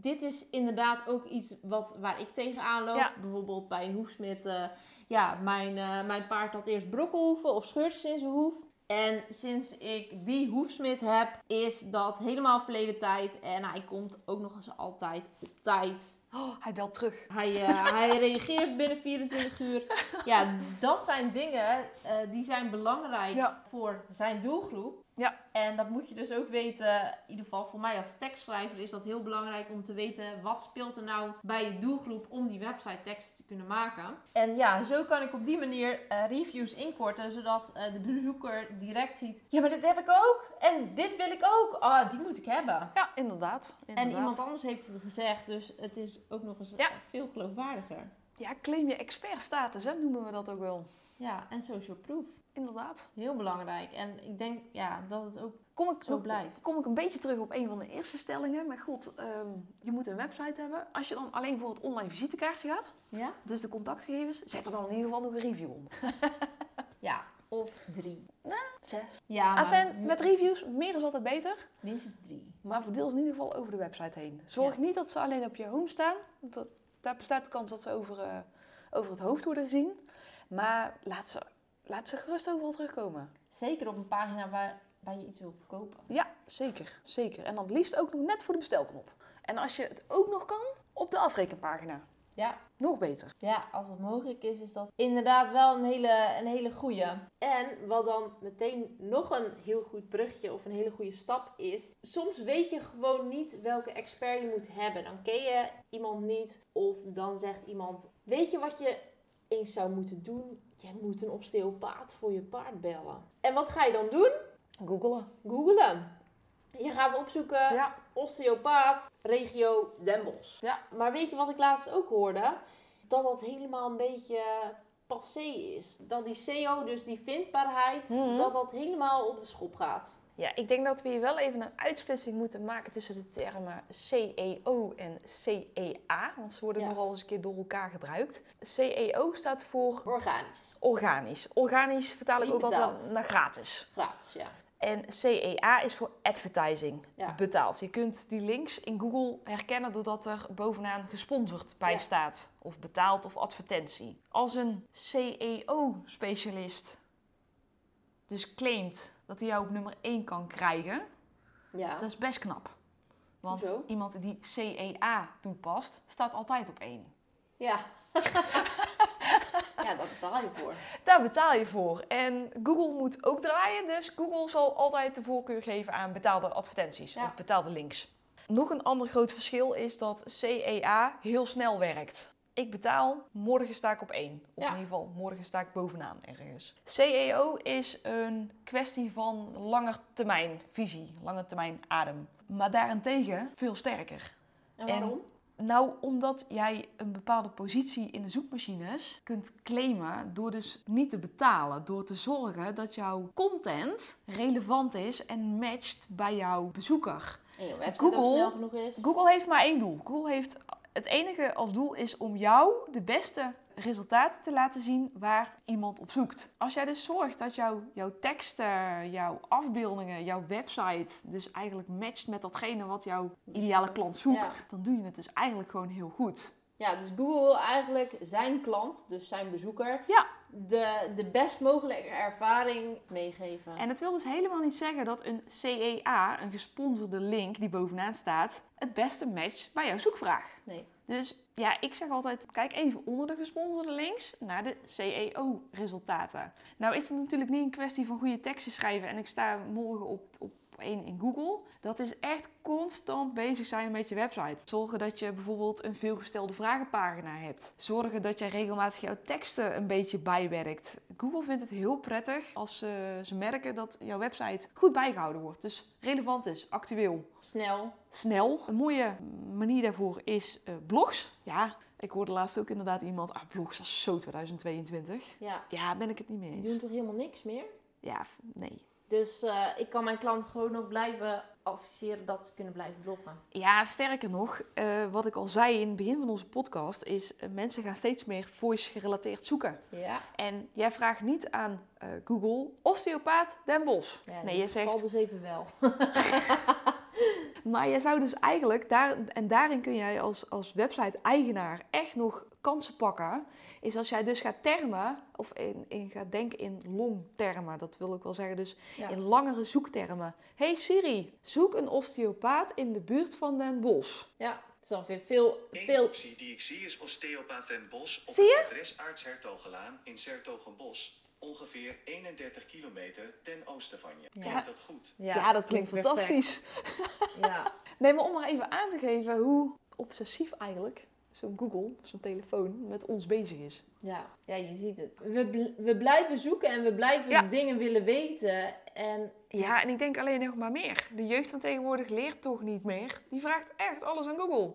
dit is inderdaad ook iets wat, waar ik tegenaan loop. Ja. Bijvoorbeeld bij een hoefsmid, eh, ja, mijn, eh, mijn paard had eerst brokkelhoeven of scheurtjes in zijn hoef. En sinds ik die hoefsmid heb, is dat helemaal verleden tijd. En hij komt ook nog eens altijd op tijd. Oh, hij belt terug. Hij, eh, hij reageert binnen 24 uur. Ja, dat zijn dingen die zijn belangrijk Ja. voor zijn doelgroep. Ja. En dat moet je dus ook weten, in ieder geval voor mij als tekstschrijver is dat heel belangrijk om te weten wat speelt er nou bij je doelgroep om die website tekst te kunnen maken. En ja, zo kan ik op die manier eh, reviews inkorten, zodat eh, de bezoeker direct ziet, ja maar dit heb ik ook en dit wil ik ook, ah die moet ik hebben. Ja, inderdaad. inderdaad. En iemand anders heeft het gezegd, dus het is ook nog eens Ja. eh, veel geloofwaardiger. Ja, claim je expertstatus, hè, noemen we dat ook wel. Ja, en social proof. Inderdaad. Heel belangrijk. En ik denk ja, dat het ook Kom ik, zo nog- blijft. kom ik een beetje terug op een van de eerste stellingen. Maar goed, ehm, je moet een website hebben. Als je dan alleen voor het online visitekaartje gaat, Ja? dus de contactgegevens, zet er dan in ieder geval nog een review onder. Ja, of drie. Zes. Ja, maar met reviews, meer is altijd beter. minstens drie. Maar verdeel ze in ieder geval over de website heen. Zorg Ja. niet dat ze alleen op je home staan. Want dat, daar bestaat de kans dat ze over, eh, over het hoofd worden gezien. Maar laat ze, laat ze gerust overal terugkomen. Zeker op een pagina waar, waar je iets wil verkopen. Ja, zeker. Zeker. En dan liefst ook nog net voor de bestelknop. En als je het ook nog kan, op de afrekenpagina. Ja, Nog beter. ja, als het mogelijk is, is dat inderdaad wel een hele, een hele goeie. En wat dan meteen nog een heel goed brugje of een hele goede stap is. Soms weet je gewoon niet welke expert je moet hebben. Dan ken je iemand niet of dan zegt iemand... Weet je wat je eens zou moeten doen? Je moet een osteopaat voor je paard bellen. En wat ga je dan doen? Googelen. Googelen. Je gaat opzoeken Ja. osteopaat, regio Den Bosch. Ja. Maar weet je wat ik laatst ook hoorde? Dat dat helemaal een beetje passé is. Dat die SEO, dus die vindbaarheid, Mhm. dat dat helemaal op de schop gaat. Ja, ik denk dat we hier wel even een uitsplitsing moeten maken tussen de termen CEO en CEA. Want ze worden Ja. nogal eens een keer door elkaar gebruikt. CEO staat voor Organisch. organisch. Organisch vertaal ik ook altijd naar gratis. Gratis, ja. En CEA is voor advertising, Ja. betaald. Je kunt die links in Google herkennen doordat er bovenaan gesponsord bij Ja. staat. Of betaald of advertentie. Als een CEO-specialist dus claimt dat hij jou op nummer 1 kan krijgen, Ja. dat is best knap. Want iemand die CEA toepast, staat altijd op 1. Ja. ja, daar betaal je voor. Daar betaal je voor. En Google moet ook draaien, dus Google zal altijd de voorkeur geven aan betaalde advertenties Ja. of betaalde links. Nog een ander groot verschil is dat CEA heel snel werkt. Ik betaal, morgen sta ik op 1. Of Ja. in ieder geval, morgen sta ik bovenaan ergens. CEO is een kwestie van langetermijn visie, langetermijn adem. Maar daarentegen veel sterker. En En- waarom? Nou, omdat jij een bepaalde positie in de zoekmachines kunt claimen door dus niet te betalen. Door te zorgen dat jouw content relevant is en matcht bij jouw bezoeker. Google-. Google heeft maar één doel. Google heeft het enige als doel is om jou de beste resultaten te laten zien waar iemand op zoekt. Als jij dus zorgt dat jouw, jouw teksten, jouw afbeeldingen, jouw website dus eigenlijk matcht met datgene wat jouw ideale klant zoekt, dan doe je het dus eigenlijk gewoon heel goed. Ja, dus Google wil eigenlijk zijn klant, dus zijn bezoeker, Ja. de, de best mogelijke ervaring meegeven. En het wil dus helemaal niet zeggen dat een CEA, een gesponsorde link die bovenaan staat, het beste matcht bij jouw zoekvraag. Nee. Dus ja, ik zeg altijd, kijk even onder de gesponsorde links naar de CEO-resultaten. Nou is het natuurlijk niet een kwestie van goede teksten schrijven en ik sta morgen op, op één in Google. Dat is echt constant bezig zijn met je website. Zorgen dat je bijvoorbeeld een veelgestelde vragenpagina hebt. Zorgen dat je regelmatig jouw teksten een beetje bijwerkt. Google vindt het heel prettig als ze, ze merken dat jouw website goed bijgehouden wordt. Dus relevant is, actueel Snel. snel. Een mooie manier daarvoor is eh, blogs. Ja, ik hoorde laatst ook inderdaad iemand, ah, blogs, dat is zo 2022. Ja, Ja, ben ik het niet mee die eens. doen toch helemaal niks meer? Ja, nee. Dus eh, ik kan mijn klanten gewoon nog blijven adviseren dat ze kunnen blijven bloggen. Ja, sterker nog, eh, wat ik al zei in het begin van onze podcast, is uh, mensen gaan steeds meer voice gerelateerd zoeken. Ja. En jij vraagt niet aan Google osteopaat Den ja nee, je zegt... Dus even wel. Maar je zou dus eigenlijk, daar, en daarin kun jij als, als website-eigenaar echt nog kansen pakken. Is als jij dus gaat termen, of in, in gaat denken in long-termen. Dat wil ik wel zeggen, dus Ja. in langere zoektermen. Hey Siri, zoek een osteopaat in de buurt van Den Bosch. ja, het is alweer veel, Eén veel optie die ik zie is osteopaat Den Bos op het adres Arts Hertogenlaan in Sertogenbos. Ongeveer 31 kilometer ten oosten van je. Ja. Klinkt dat goed? Ja, dat klinkt perfect. fantastisch. Ja. Nee, maar om maar even aan te geven hoe obsessief eigenlijk zo'n Google, zo'n telefoon, met ons bezig is. Ja, ja, je ziet het. We, bl- we blijven zoeken en we blijven Ja. dingen willen weten. En Ja, en ik denk alleen nog maar meer. De jeugd van tegenwoordig leert toch niet meer. Die vraagt echt alles aan Google.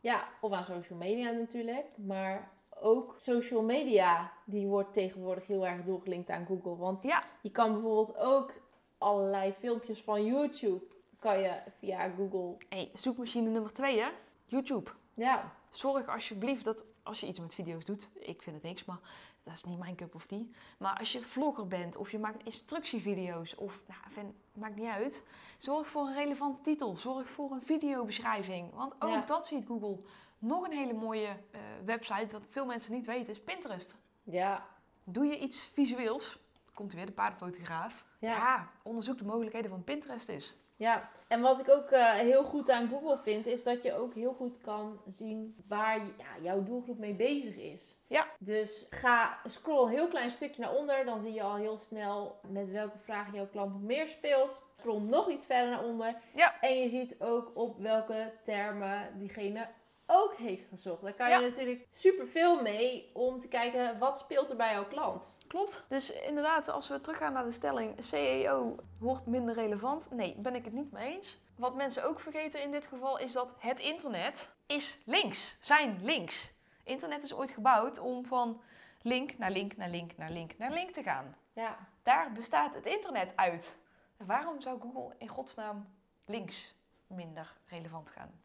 ja, of aan social media natuurlijk. Maar ook social media, die wordt tegenwoordig heel erg doorgelinkt aan Google. Want Ja. je kan bijvoorbeeld ook allerlei filmpjes van YouTube, kan je via Google... Hey, zoekmachine nummer twee, hè? YouTube. Ja, Zorg alsjeblieft dat als je iets met video's doet, ik vind het niks, maar dat is niet mijn cup of tea. Maar als je vlogger bent of je maakt instructievideo's of, nou, vind, maakt niet uit. Zorg voor een relevante titel. Zorg voor een videobeschrijving. Want ook Ja. dat ziet Google. Nog een hele mooie eh, website, wat veel mensen niet weten, is Pinterest. ja, Doe je iets visueels, komt er weer de paardenfotograaf. Ja. Ja. onderzoek de mogelijkheden van Pinterest is. Ja, en wat ik ook eh, heel goed aan Google vind, is dat je ook heel goed kan zien waar ja, jouw doelgroep mee bezig is. Ja. Dus ga scroll een heel klein stukje naar onder, dan zie je al heel snel met welke vragen jouw klant nog meer speelt. Scroll nog iets verder naar onder. Ja. En je ziet ook op welke termen diegene ook heeft gezocht. Daar kan Ja. je natuurlijk superveel mee om te kijken wat speelt er bij jouw klant. Klopt. Dus inderdaad, als we teruggaan naar de stelling CEO wordt minder relevant. Nee, ben ik het niet mee eens. Wat mensen ook vergeten in dit geval is dat het internet is links. Zijn links. Internet is ooit gebouwd om van link naar link naar link naar link naar link te gaan. Ja, Daar bestaat het internet uit. En waarom zou Google in godsnaam links minder relevant gaan?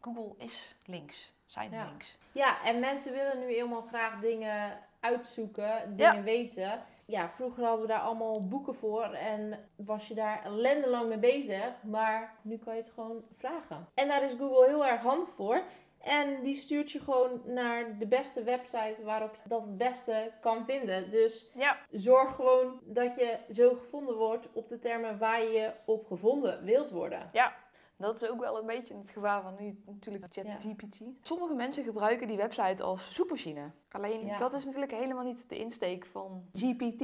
Google is links. Zijn Ja. links. Ja, en mensen willen nu helemaal graag dingen uitzoeken, Ja. dingen weten. Ja, vroeger hadden we daar allemaal boeken voor en was je daar ellendelang mee bezig. Maar nu kan je het gewoon vragen. En daar is Google heel erg handig voor. En die stuurt je gewoon naar de beste website waarop je dat het beste kan vinden. Dus Ja, zorg gewoon dat je zo gevonden wordt op de termen waar je op gevonden wilt worden. Dat is ook wel een beetje het gevaar van nu natuurlijk Ja. ChatGPT. Sommige mensen gebruiken die website als zoekmachine. Alleen Ja. dat is natuurlijk helemaal niet de insteek van GPT.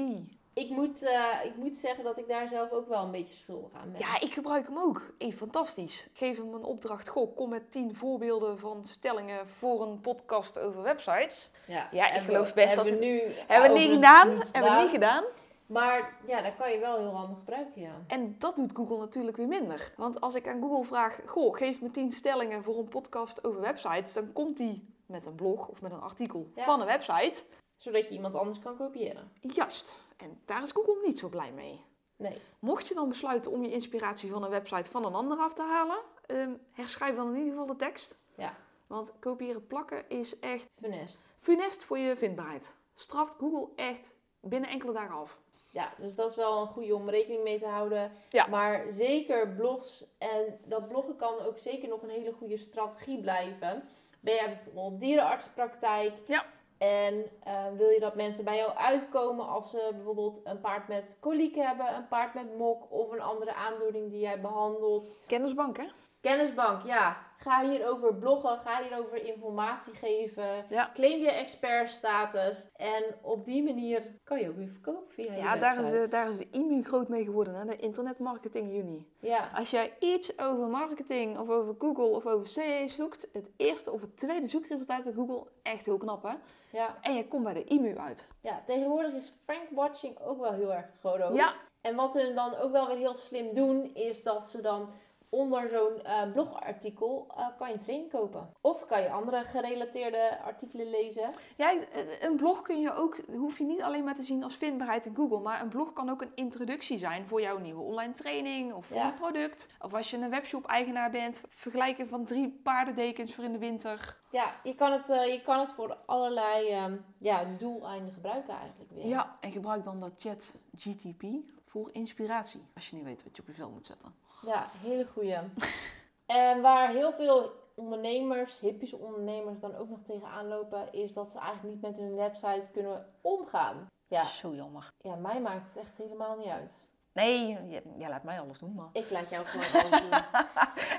Ik moet, eh, ik moet zeggen dat ik daar zelf ook wel een beetje schuldig aan ben. Ja, ik gebruik hem ook. Hey, fantastisch. Ik geef hem een opdracht. Goh, kom met 10 voorbeelden van stellingen voor een podcast over websites. Ja, Ja, ik geloof we- best hebben dat we nu Hebben we niet gedaan. Hebben we niet gedaan. Maar ja, dat kan je wel heel handig gebruiken, ja. En dat doet Google natuurlijk weer minder. Want als ik aan Google vraag, goh, geef me 10 stellingen voor een podcast over websites, dan komt die met een blog of met een artikel Ja. van een website. Zodat je iemand anders kan kopiëren. Juist. En daar is Google niet zo blij mee. Nee. Mocht je dan besluiten om je inspiratie van een website van een ander af te halen, ehm, herschrijf dan in ieder geval de tekst. Ja. Want kopiëren plakken is echt Funest. funest voor je vindbaarheid. Straft Google echt binnen enkele dagen af. Ja, dus dat is wel een goede om rekening mee te houden. Ja. Maar zeker blogs en dat bloggen kan ook zeker nog een hele goede strategie blijven. Ben jij bijvoorbeeld dierenartsenpraktijk Ja. en eh, wil je dat mensen bij jou uitkomen als ze bijvoorbeeld een paard met koliek hebben, een paard met mok of een andere aandoening die jij behandelt. Kennisbank, hè? Kennisbank, ja. Ga hierover bloggen, ga hierover informatie geven. Ja. Claim je expertstatus. En op die manier kan je ook weer verkopen via je Ja, daar is, website. de, daar is de IMU groot mee geworden, hè? de Internetmarketing Unie. Ja, Als jij iets over marketing of over Google of over CE zoekt, het eerste of het tweede zoekresultaat in Google, echt heel knap hè. ja. En je komt bij de IMU uit. ja, tegenwoordig is Frank Watching ook wel heel erg groot. Ja. En wat ze dan ook wel weer heel slim doen, is dat ze dan onder zo'n eh, blogartikel eh, kan je een training kopen. Of kan je andere gerelateerde artikelen lezen. Ja, een blog kun je ook, hoef je niet alleen maar te zien als vindbaarheid in Google, maar een blog kan ook een introductie zijn voor jouw nieuwe online training of voor Ja. een product. Of als je een webshop-eigenaar bent, vergelijken van drie paardendekens voor in de winter. Ja, je kan het, eh, je kan het voor allerlei ehm, ja, doeleinden gebruiken eigenlijk weer. Ja, en gebruik dan dat chat GTP voor inspiratie, als je niet weet wat je op je vel moet zetten. Ja, hele goeie. en waar heel veel ondernemers, hippische ondernemers, dan ook nog tegenaan lopen, is dat ze eigenlijk niet met hun website kunnen omgaan. Ja, Zo jammer. ja mij maakt het echt helemaal niet uit. Nee, jij, jij laat mij alles doen, maar... Ik laat jou gewoon alles doen.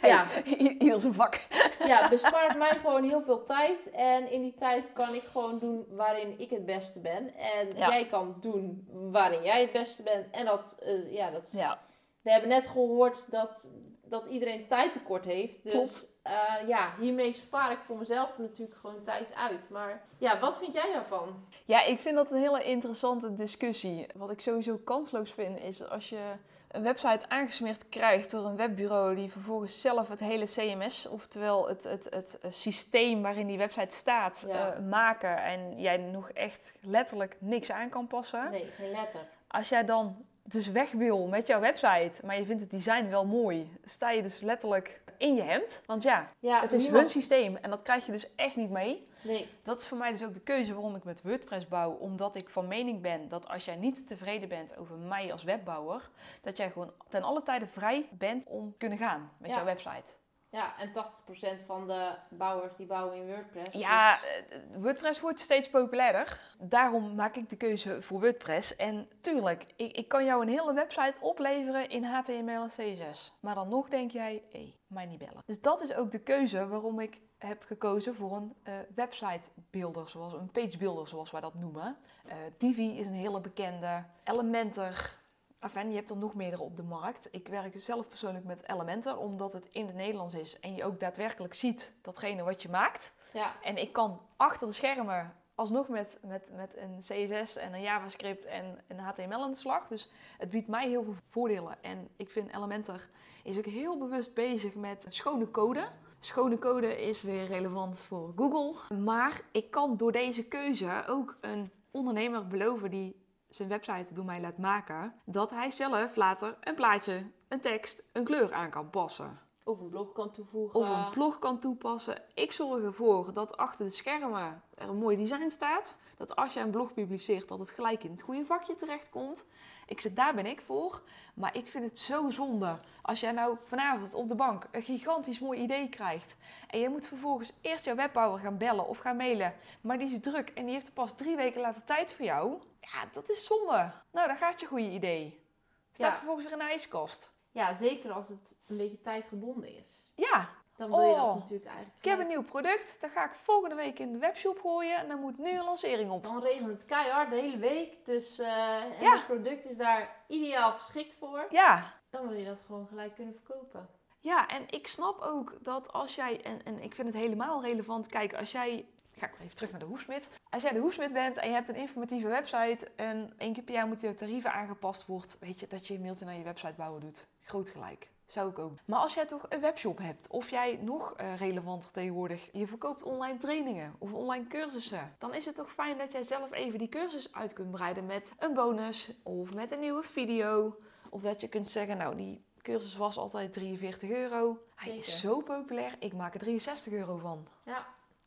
Ja. Hey, ieder zijn vak. Ja, bespaart mij gewoon heel veel tijd. En in die tijd kan ik gewoon doen waarin ik het beste ben. En Ja. jij kan doen waarin jij het beste bent. En dat, eh, ja, dat is- Ja. We hebben net gehoord dat, dat iedereen tijd tekort heeft. Dus eh, ja, hiermee spaar ik voor mezelf natuurlijk gewoon tijd uit. Maar ja, wat vind jij daarvan? Ja, ik vind dat een hele interessante discussie. Wat ik sowieso kansloos vind, is als je een website aangesmeerd krijgt door een webbureau die vervolgens zelf het hele CMS, oftewel het, het, het eh, systeem waarin die website staat, Ja. eh, maken en jij nog echt letterlijk niks aan kan passen. Nee, geen letter. Als jij dan dus weg wil met jouw website, maar je vindt het design wel mooi, sta je dus letterlijk in je hemd. Want ja, Ja, het is niemand- hun systeem en dat krijg je dus echt niet mee. Nee, Dat is voor mij dus ook de keuze waarom ik met WordPress bouw. Omdat ik van mening ben dat als jij niet tevreden bent over mij als webbouwer, dat jij gewoon ten alle tijde vrij bent om te kunnen gaan met Ja. jouw website. Ja, en 80% van de bouwers die bouwen in WordPress. Ja, dus- eh, WordPress wordt steeds populairder. Daarom maak ik de keuze voor WordPress. En tuurlijk, ik, ik kan jou een hele website opleveren in HTML en CSS. Maar dan nog denk jij, hé, mij niet bellen. Dus dat is ook de keuze waarom ik heb gekozen voor een eh, website builder, zoals een page builder, zoals wij dat noemen. Eh, Divi is een hele bekende. Elementor. Enfin, je hebt er nog meerdere op de markt. Ik werk zelf persoonlijk met Elementor, omdat het in het Nederlands is en je ook daadwerkelijk ziet datgene wat je maakt. ja, En ik kan achter de schermen alsnog met, met, met een CSS en een JavaScript en een HTML aan de slag. Dus het biedt mij heel veel voordelen. En ik vind Elementor is ook heel bewust bezig met schone code. Schone code is weer relevant voor Google. Maar ik kan door deze keuze ook een ondernemer beloven die zijn website door mij laat maken, dat hij zelf later een plaatje, een tekst, een kleur aan kan passen of een blog kan toevoegen. of een blog kan toepassen. Ik zorg ervoor dat achter de schermen er een mooi design staat. Dat als je een blog publiceert, dat het gelijk in het goede vakje terechtkomt. Ik zeg, daar ben ik voor. Maar ik vind het zo zonde als jij nou vanavond op de bank een gigantisch mooi idee krijgt. En je moet vervolgens eerst jouw webbouwer gaan bellen of gaan mailen. Maar die is druk en die heeft er pas drie weken later tijd voor jou. Ja, dat is zonde. Nou, dan gaat je goede idee. Staat Ja. vervolgens weer in de ijskast. Ja, zeker als het een beetje tijdgebonden is. Ja, Dan wil je Oh, dat natuurlijk eigenlijk. Ik heb een nieuw product, dat ga ik volgende week in de webshop gooien en dan moet nu een lancering op. Dan regent het keihard de hele week. Dus eh en Ja. het product is daar ideaal geschikt voor. Ja, Dan wil je dat gewoon gelijk kunnen verkopen. ja, en ik snap ook dat als jij, en, en ik vind het helemaal relevant, kijk, als jij, ga ik weer even terug naar de hoefsmid. Als jij de hoefsmid bent en je hebt een informatieve website en één keer per jaar moet je tarieven aangepast wordt, weet je, dat je een mailtje naar je website bouwen doet. Groot gelijk. Zou ik ook. Maar als jij toch een webshop hebt, of jij nog eh, relevanter tegenwoordig, je verkoopt online trainingen of online cursussen, dan is het toch fijn dat jij zelf even die cursus uit kunt breiden met een bonus of met een nieuwe video. Of dat je kunt zeggen, nou die cursus was altijd 43 euro. Hij is zo populair, ik maak er 63 euro van. Ja,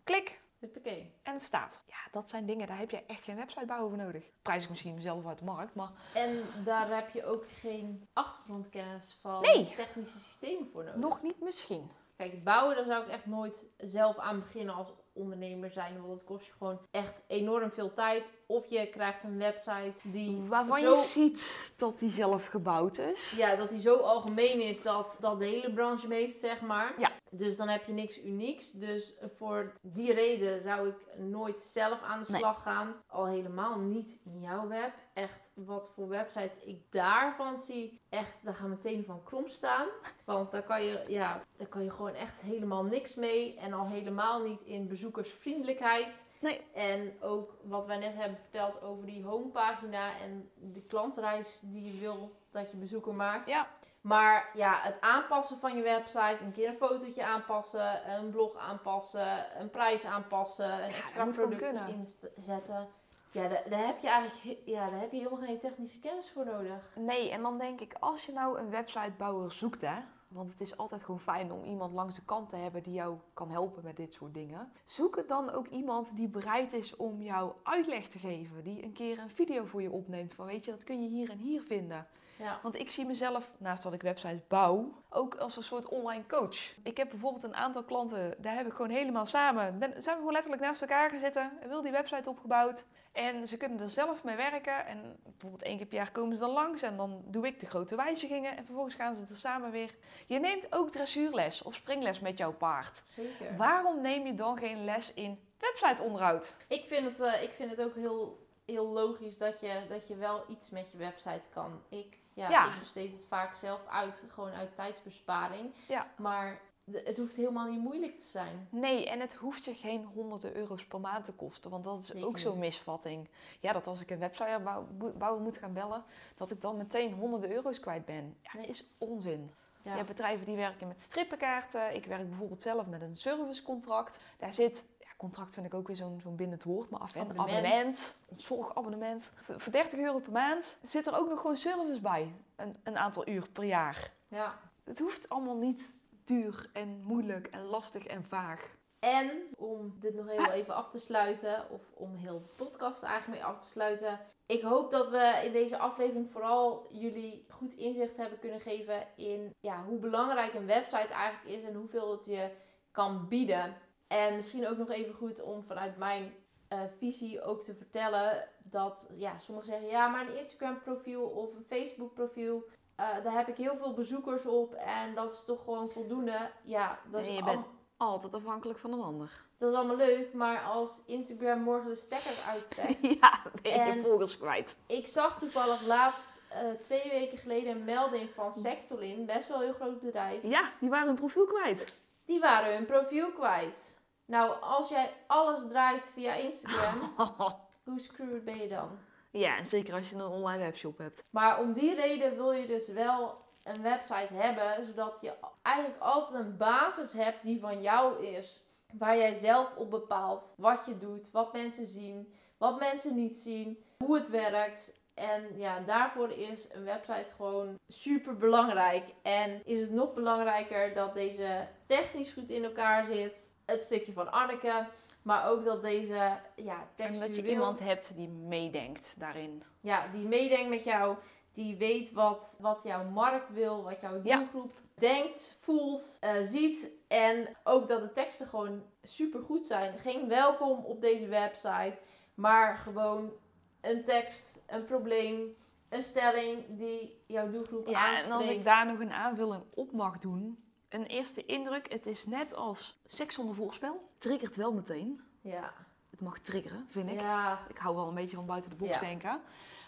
Klik huppakee. en het staat. Ja, dat zijn dingen, daar heb je echt geen website bouwen voor nodig. Prijs ik misschien mezelf uit de markt, maar En daar heb je ook geen achtergrondkennis van Nee. technische systemen voor nodig. nog niet misschien. Kijk, het bouwen, daar zou ik echt nooit zelf aan beginnen als ondernemer zijn. Want het kost je gewoon echt enorm veel tijd. Of je krijgt een website die Waarvan zo, je ziet dat die zelf gebouwd is. ja, dat die zo algemeen is dat, dat de hele branche hem heeft, zeg maar. Ja. Dus dan heb je niks unieks. Dus voor die reden zou ik nooit zelf aan de Nee. slag gaan. Al helemaal niet in jouw web. Echt, wat voor websites ik daarvan zie. Echt, daar gaan meteen van krom staan. Want daar kan je, ja, daar kan je gewoon echt helemaal niks mee. En al helemaal niet in bezoekersvriendelijkheid. Nee. En ook wat wij net hebben verteld over die homepagina en de klantreis die je wil dat je bezoeker maakt. Ja, Maar ja, het aanpassen van je website, een keer een fotootje aanpassen, een blog aanpassen, een prijs aanpassen, een Ja, extra product kunnen. inzetten. Ja, daar, daar heb je eigenlijk ja, daar heb je helemaal geen technische kennis voor nodig. nee, en dan denk ik, als je nou een websitebouwer zoekt, hè, want het is altijd gewoon fijn om iemand langs de kant te hebben die jou kan helpen met dit soort dingen. Zoek het dan ook iemand die bereid is om jou uitleg te geven, die een keer een video voor je opneemt van, weet je, dat kun je hier en hier vinden. Ja. Want ik zie mezelf, naast dat ik websites bouw, ook als een soort online coach. Ik heb bijvoorbeeld een aantal klanten, daar heb ik gewoon helemaal samen, ben, zijn we gewoon letterlijk naast elkaar gezeten, wil die website opgebouwd. En ze kunnen er zelf mee werken. En bijvoorbeeld één keer per jaar komen ze dan langs en dan doe ik de grote wijzigingen. En vervolgens gaan ze er samen weer. Je neemt ook dressuurles of springles met jouw paard. Zeker. Waarom neem je dan geen les in websiteonderhoud? Ik vind het, eh, ik vind het ook heel, heel logisch dat je, dat je wel iets met je website kan. Ik, ja, Ja. ik besteed het vaak zelf uit, gewoon uit tijdsbesparing. Ja. Maar het hoeft helemaal niet moeilijk te zijn. Nee, en het hoeft je geen honderden euro's per maand te kosten. Want dat is Zeker ook zo'n misvatting. Ja, dat als ik een websitebouwer moet gaan bellen, dat ik dan meteen honderden euro's kwijt ben. Ja, Nee. is onzin. Ja. Je hebt bedrijven die werken met strippenkaarten. Ik werk bijvoorbeeld zelf met een servicecontract. Daar zit, ja, contract vind ik ook weer zo'n zo'n bindend woord, maar af en Abonnement. abonnement, ons zorgabonnement. Voor voor 30 euro per maand zit er ook nog gewoon service bij. Een, een aantal uur per jaar. ja. Het hoeft allemaal niet duur en moeilijk en lastig en vaag. En om dit nog heel even af te sluiten, of om heel de podcast eigenlijk mee af te sluiten. Ik hoop dat we in deze aflevering vooral jullie goed inzicht hebben kunnen geven in ja, hoe belangrijk een website eigenlijk is en hoeveel het je kan bieden. En misschien ook nog even goed om vanuit mijn eh, visie ook te vertellen dat ja, sommigen zeggen ja, maar een Instagram profiel of een Facebook profiel. eh, daar heb ik heel veel bezoekers op en dat is toch gewoon voldoende. Ja, dat is En je bent altijd afhankelijk van een ander. dat is allemaal leuk, maar als Instagram morgen de stekker uittrekt. Ja, ben je En- volgers kwijt. ik zag toevallig laatst, eh, twee weken geleden, een melding van Sectolin, best wel een heel groot bedrijf. Ja, die waren hun profiel kwijt. Die waren hun profiel kwijt. Nou, als jij alles draait via Instagram, hoe screwed ben je dan? ja, en zeker als je een online webshop hebt. Maar om die reden wil je dus wel een website hebben, zodat je eigenlijk altijd een basis hebt die van jou is. Waar jij zelf op bepaalt wat je doet, wat mensen zien, wat mensen niet zien, hoe het werkt. En ja, daarvoor is een website gewoon super belangrijk. En is het nog belangrijker dat deze technisch goed in elkaar zit. Het stukje van Anneke. Maar ook dat deze ja, En dat je iemand hebt die meedenkt daarin. ja, die meedenkt met jou, die weet wat, wat jouw markt wil, wat jouw Ja. doelgroep denkt, voelt, eh, ziet. En ook dat de teksten gewoon super goed zijn. Geen welkom op deze website, maar gewoon een tekst, een probleem, een stelling die jouw doelgroep Ja, aanspreekt. en als ik daar nog een aanvulling op mag doen. Een eerste indruk, het is net als seks zonder voorspel. Triggert wel meteen. Ja, Het mag triggeren, vind ik. ja, Ik hou wel een beetje van buiten de box Ja. denken.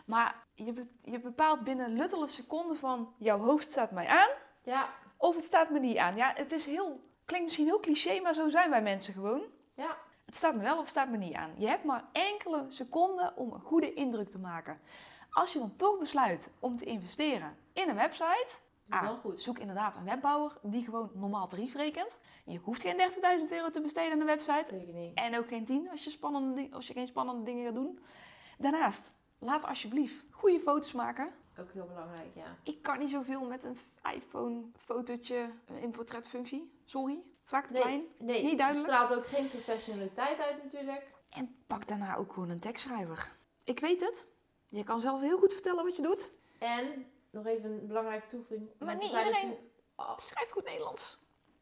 Maar je, be- je bepaalt binnen luttele seconden van... jouw hoofd staat mij aan ja, of het staat me niet aan. Ja, het is heel... Klinkt misschien heel cliché, maar zo zijn wij mensen gewoon. ja. Het staat me wel of het staat me niet aan. Je hebt maar enkele seconden om een goede indruk te maken. Als je dan toch besluit om te investeren in een website... ah, goed. Zoek inderdaad een webbouwer die gewoon normaal tarief rekent. Je hoeft geen 30.000 euro te besteden aan een website. Zeker niet. En ook geen 10 als je, spannende, als je geen spannende dingen gaat doen. Daarnaast, laat alsjeblieft goede foto's maken. Ook heel belangrijk, ja. Ik kan niet zoveel met een iPhone fotootje in portretfunctie. Sorry, vaak te Nee, klein. nee Niet duidelijk. het straalt ook geen professionaliteit uit natuurlijk. En pak daarna ook gewoon een tekstschrijver. Ik weet het. Je kan zelf heel goed vertellen wat je doet. En nog even een belangrijke toevoeging. Maar niet zijn iedereen- natuurlijk al Schrijf goed Nederlands.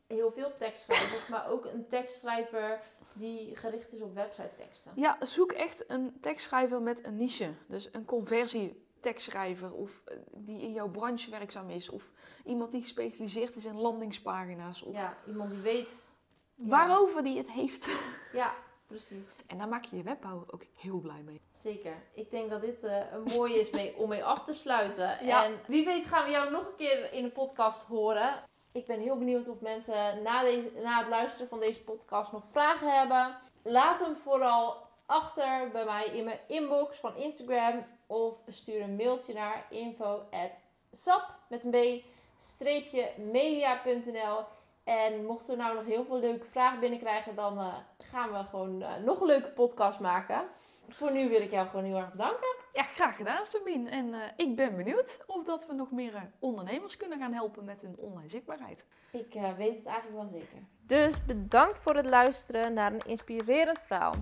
heel veel tekstschrijvers, maar ook een tekstschrijver die gericht is op website teksten. Ja, zoek echt een tekstschrijver met een niche. Dus een conversietekstschrijver of eh, die in jouw branche werkzaam is. Of iemand die gespecialiseerd is in landingspagina's. Of Ja, iemand die weet. Ja. waarover die het heeft. Ja, precies. En daar maak je je webbouwer ook heel blij mee. Zeker. Ik denk dat dit eh, een mooie is mee, om mee af te sluiten. Ja. En wie weet gaan we jou nog een keer in de podcast horen. Ik ben heel benieuwd of mensen na, deze, na het luisteren van deze podcast nog vragen hebben. Laat hem vooral achter bij mij in mijn inbox van Instagram. Of stuur een mailtje naar info.sap met een b streepje media.nl. En mochten we nou nog heel veel leuke vragen binnenkrijgen, dan eh, gaan we gewoon eh, nog een leuke podcast maken. Voor nu wil ik jou gewoon heel erg bedanken. Ja, graag gedaan Sabine. En eh, ik ben benieuwd of dat we nog meer ondernemers kunnen gaan helpen met hun online zichtbaarheid. Ik eh, weet het eigenlijk wel zeker. Dus bedankt voor het luisteren naar een inspirerend verhaal.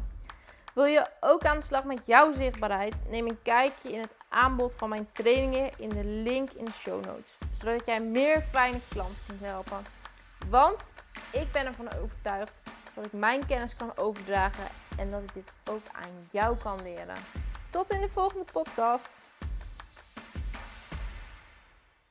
Wil je ook aan de slag met jouw zichtbaarheid? Neem een kijkje in het aanbod van mijn trainingen in de link in de show notes. Zodat jij meer fijne klanten kunt helpen. Want ik ben ervan overtuigd dat ik mijn kennis kan overdragen en dat ik dit ook aan jou kan leren. Tot in de volgende podcast.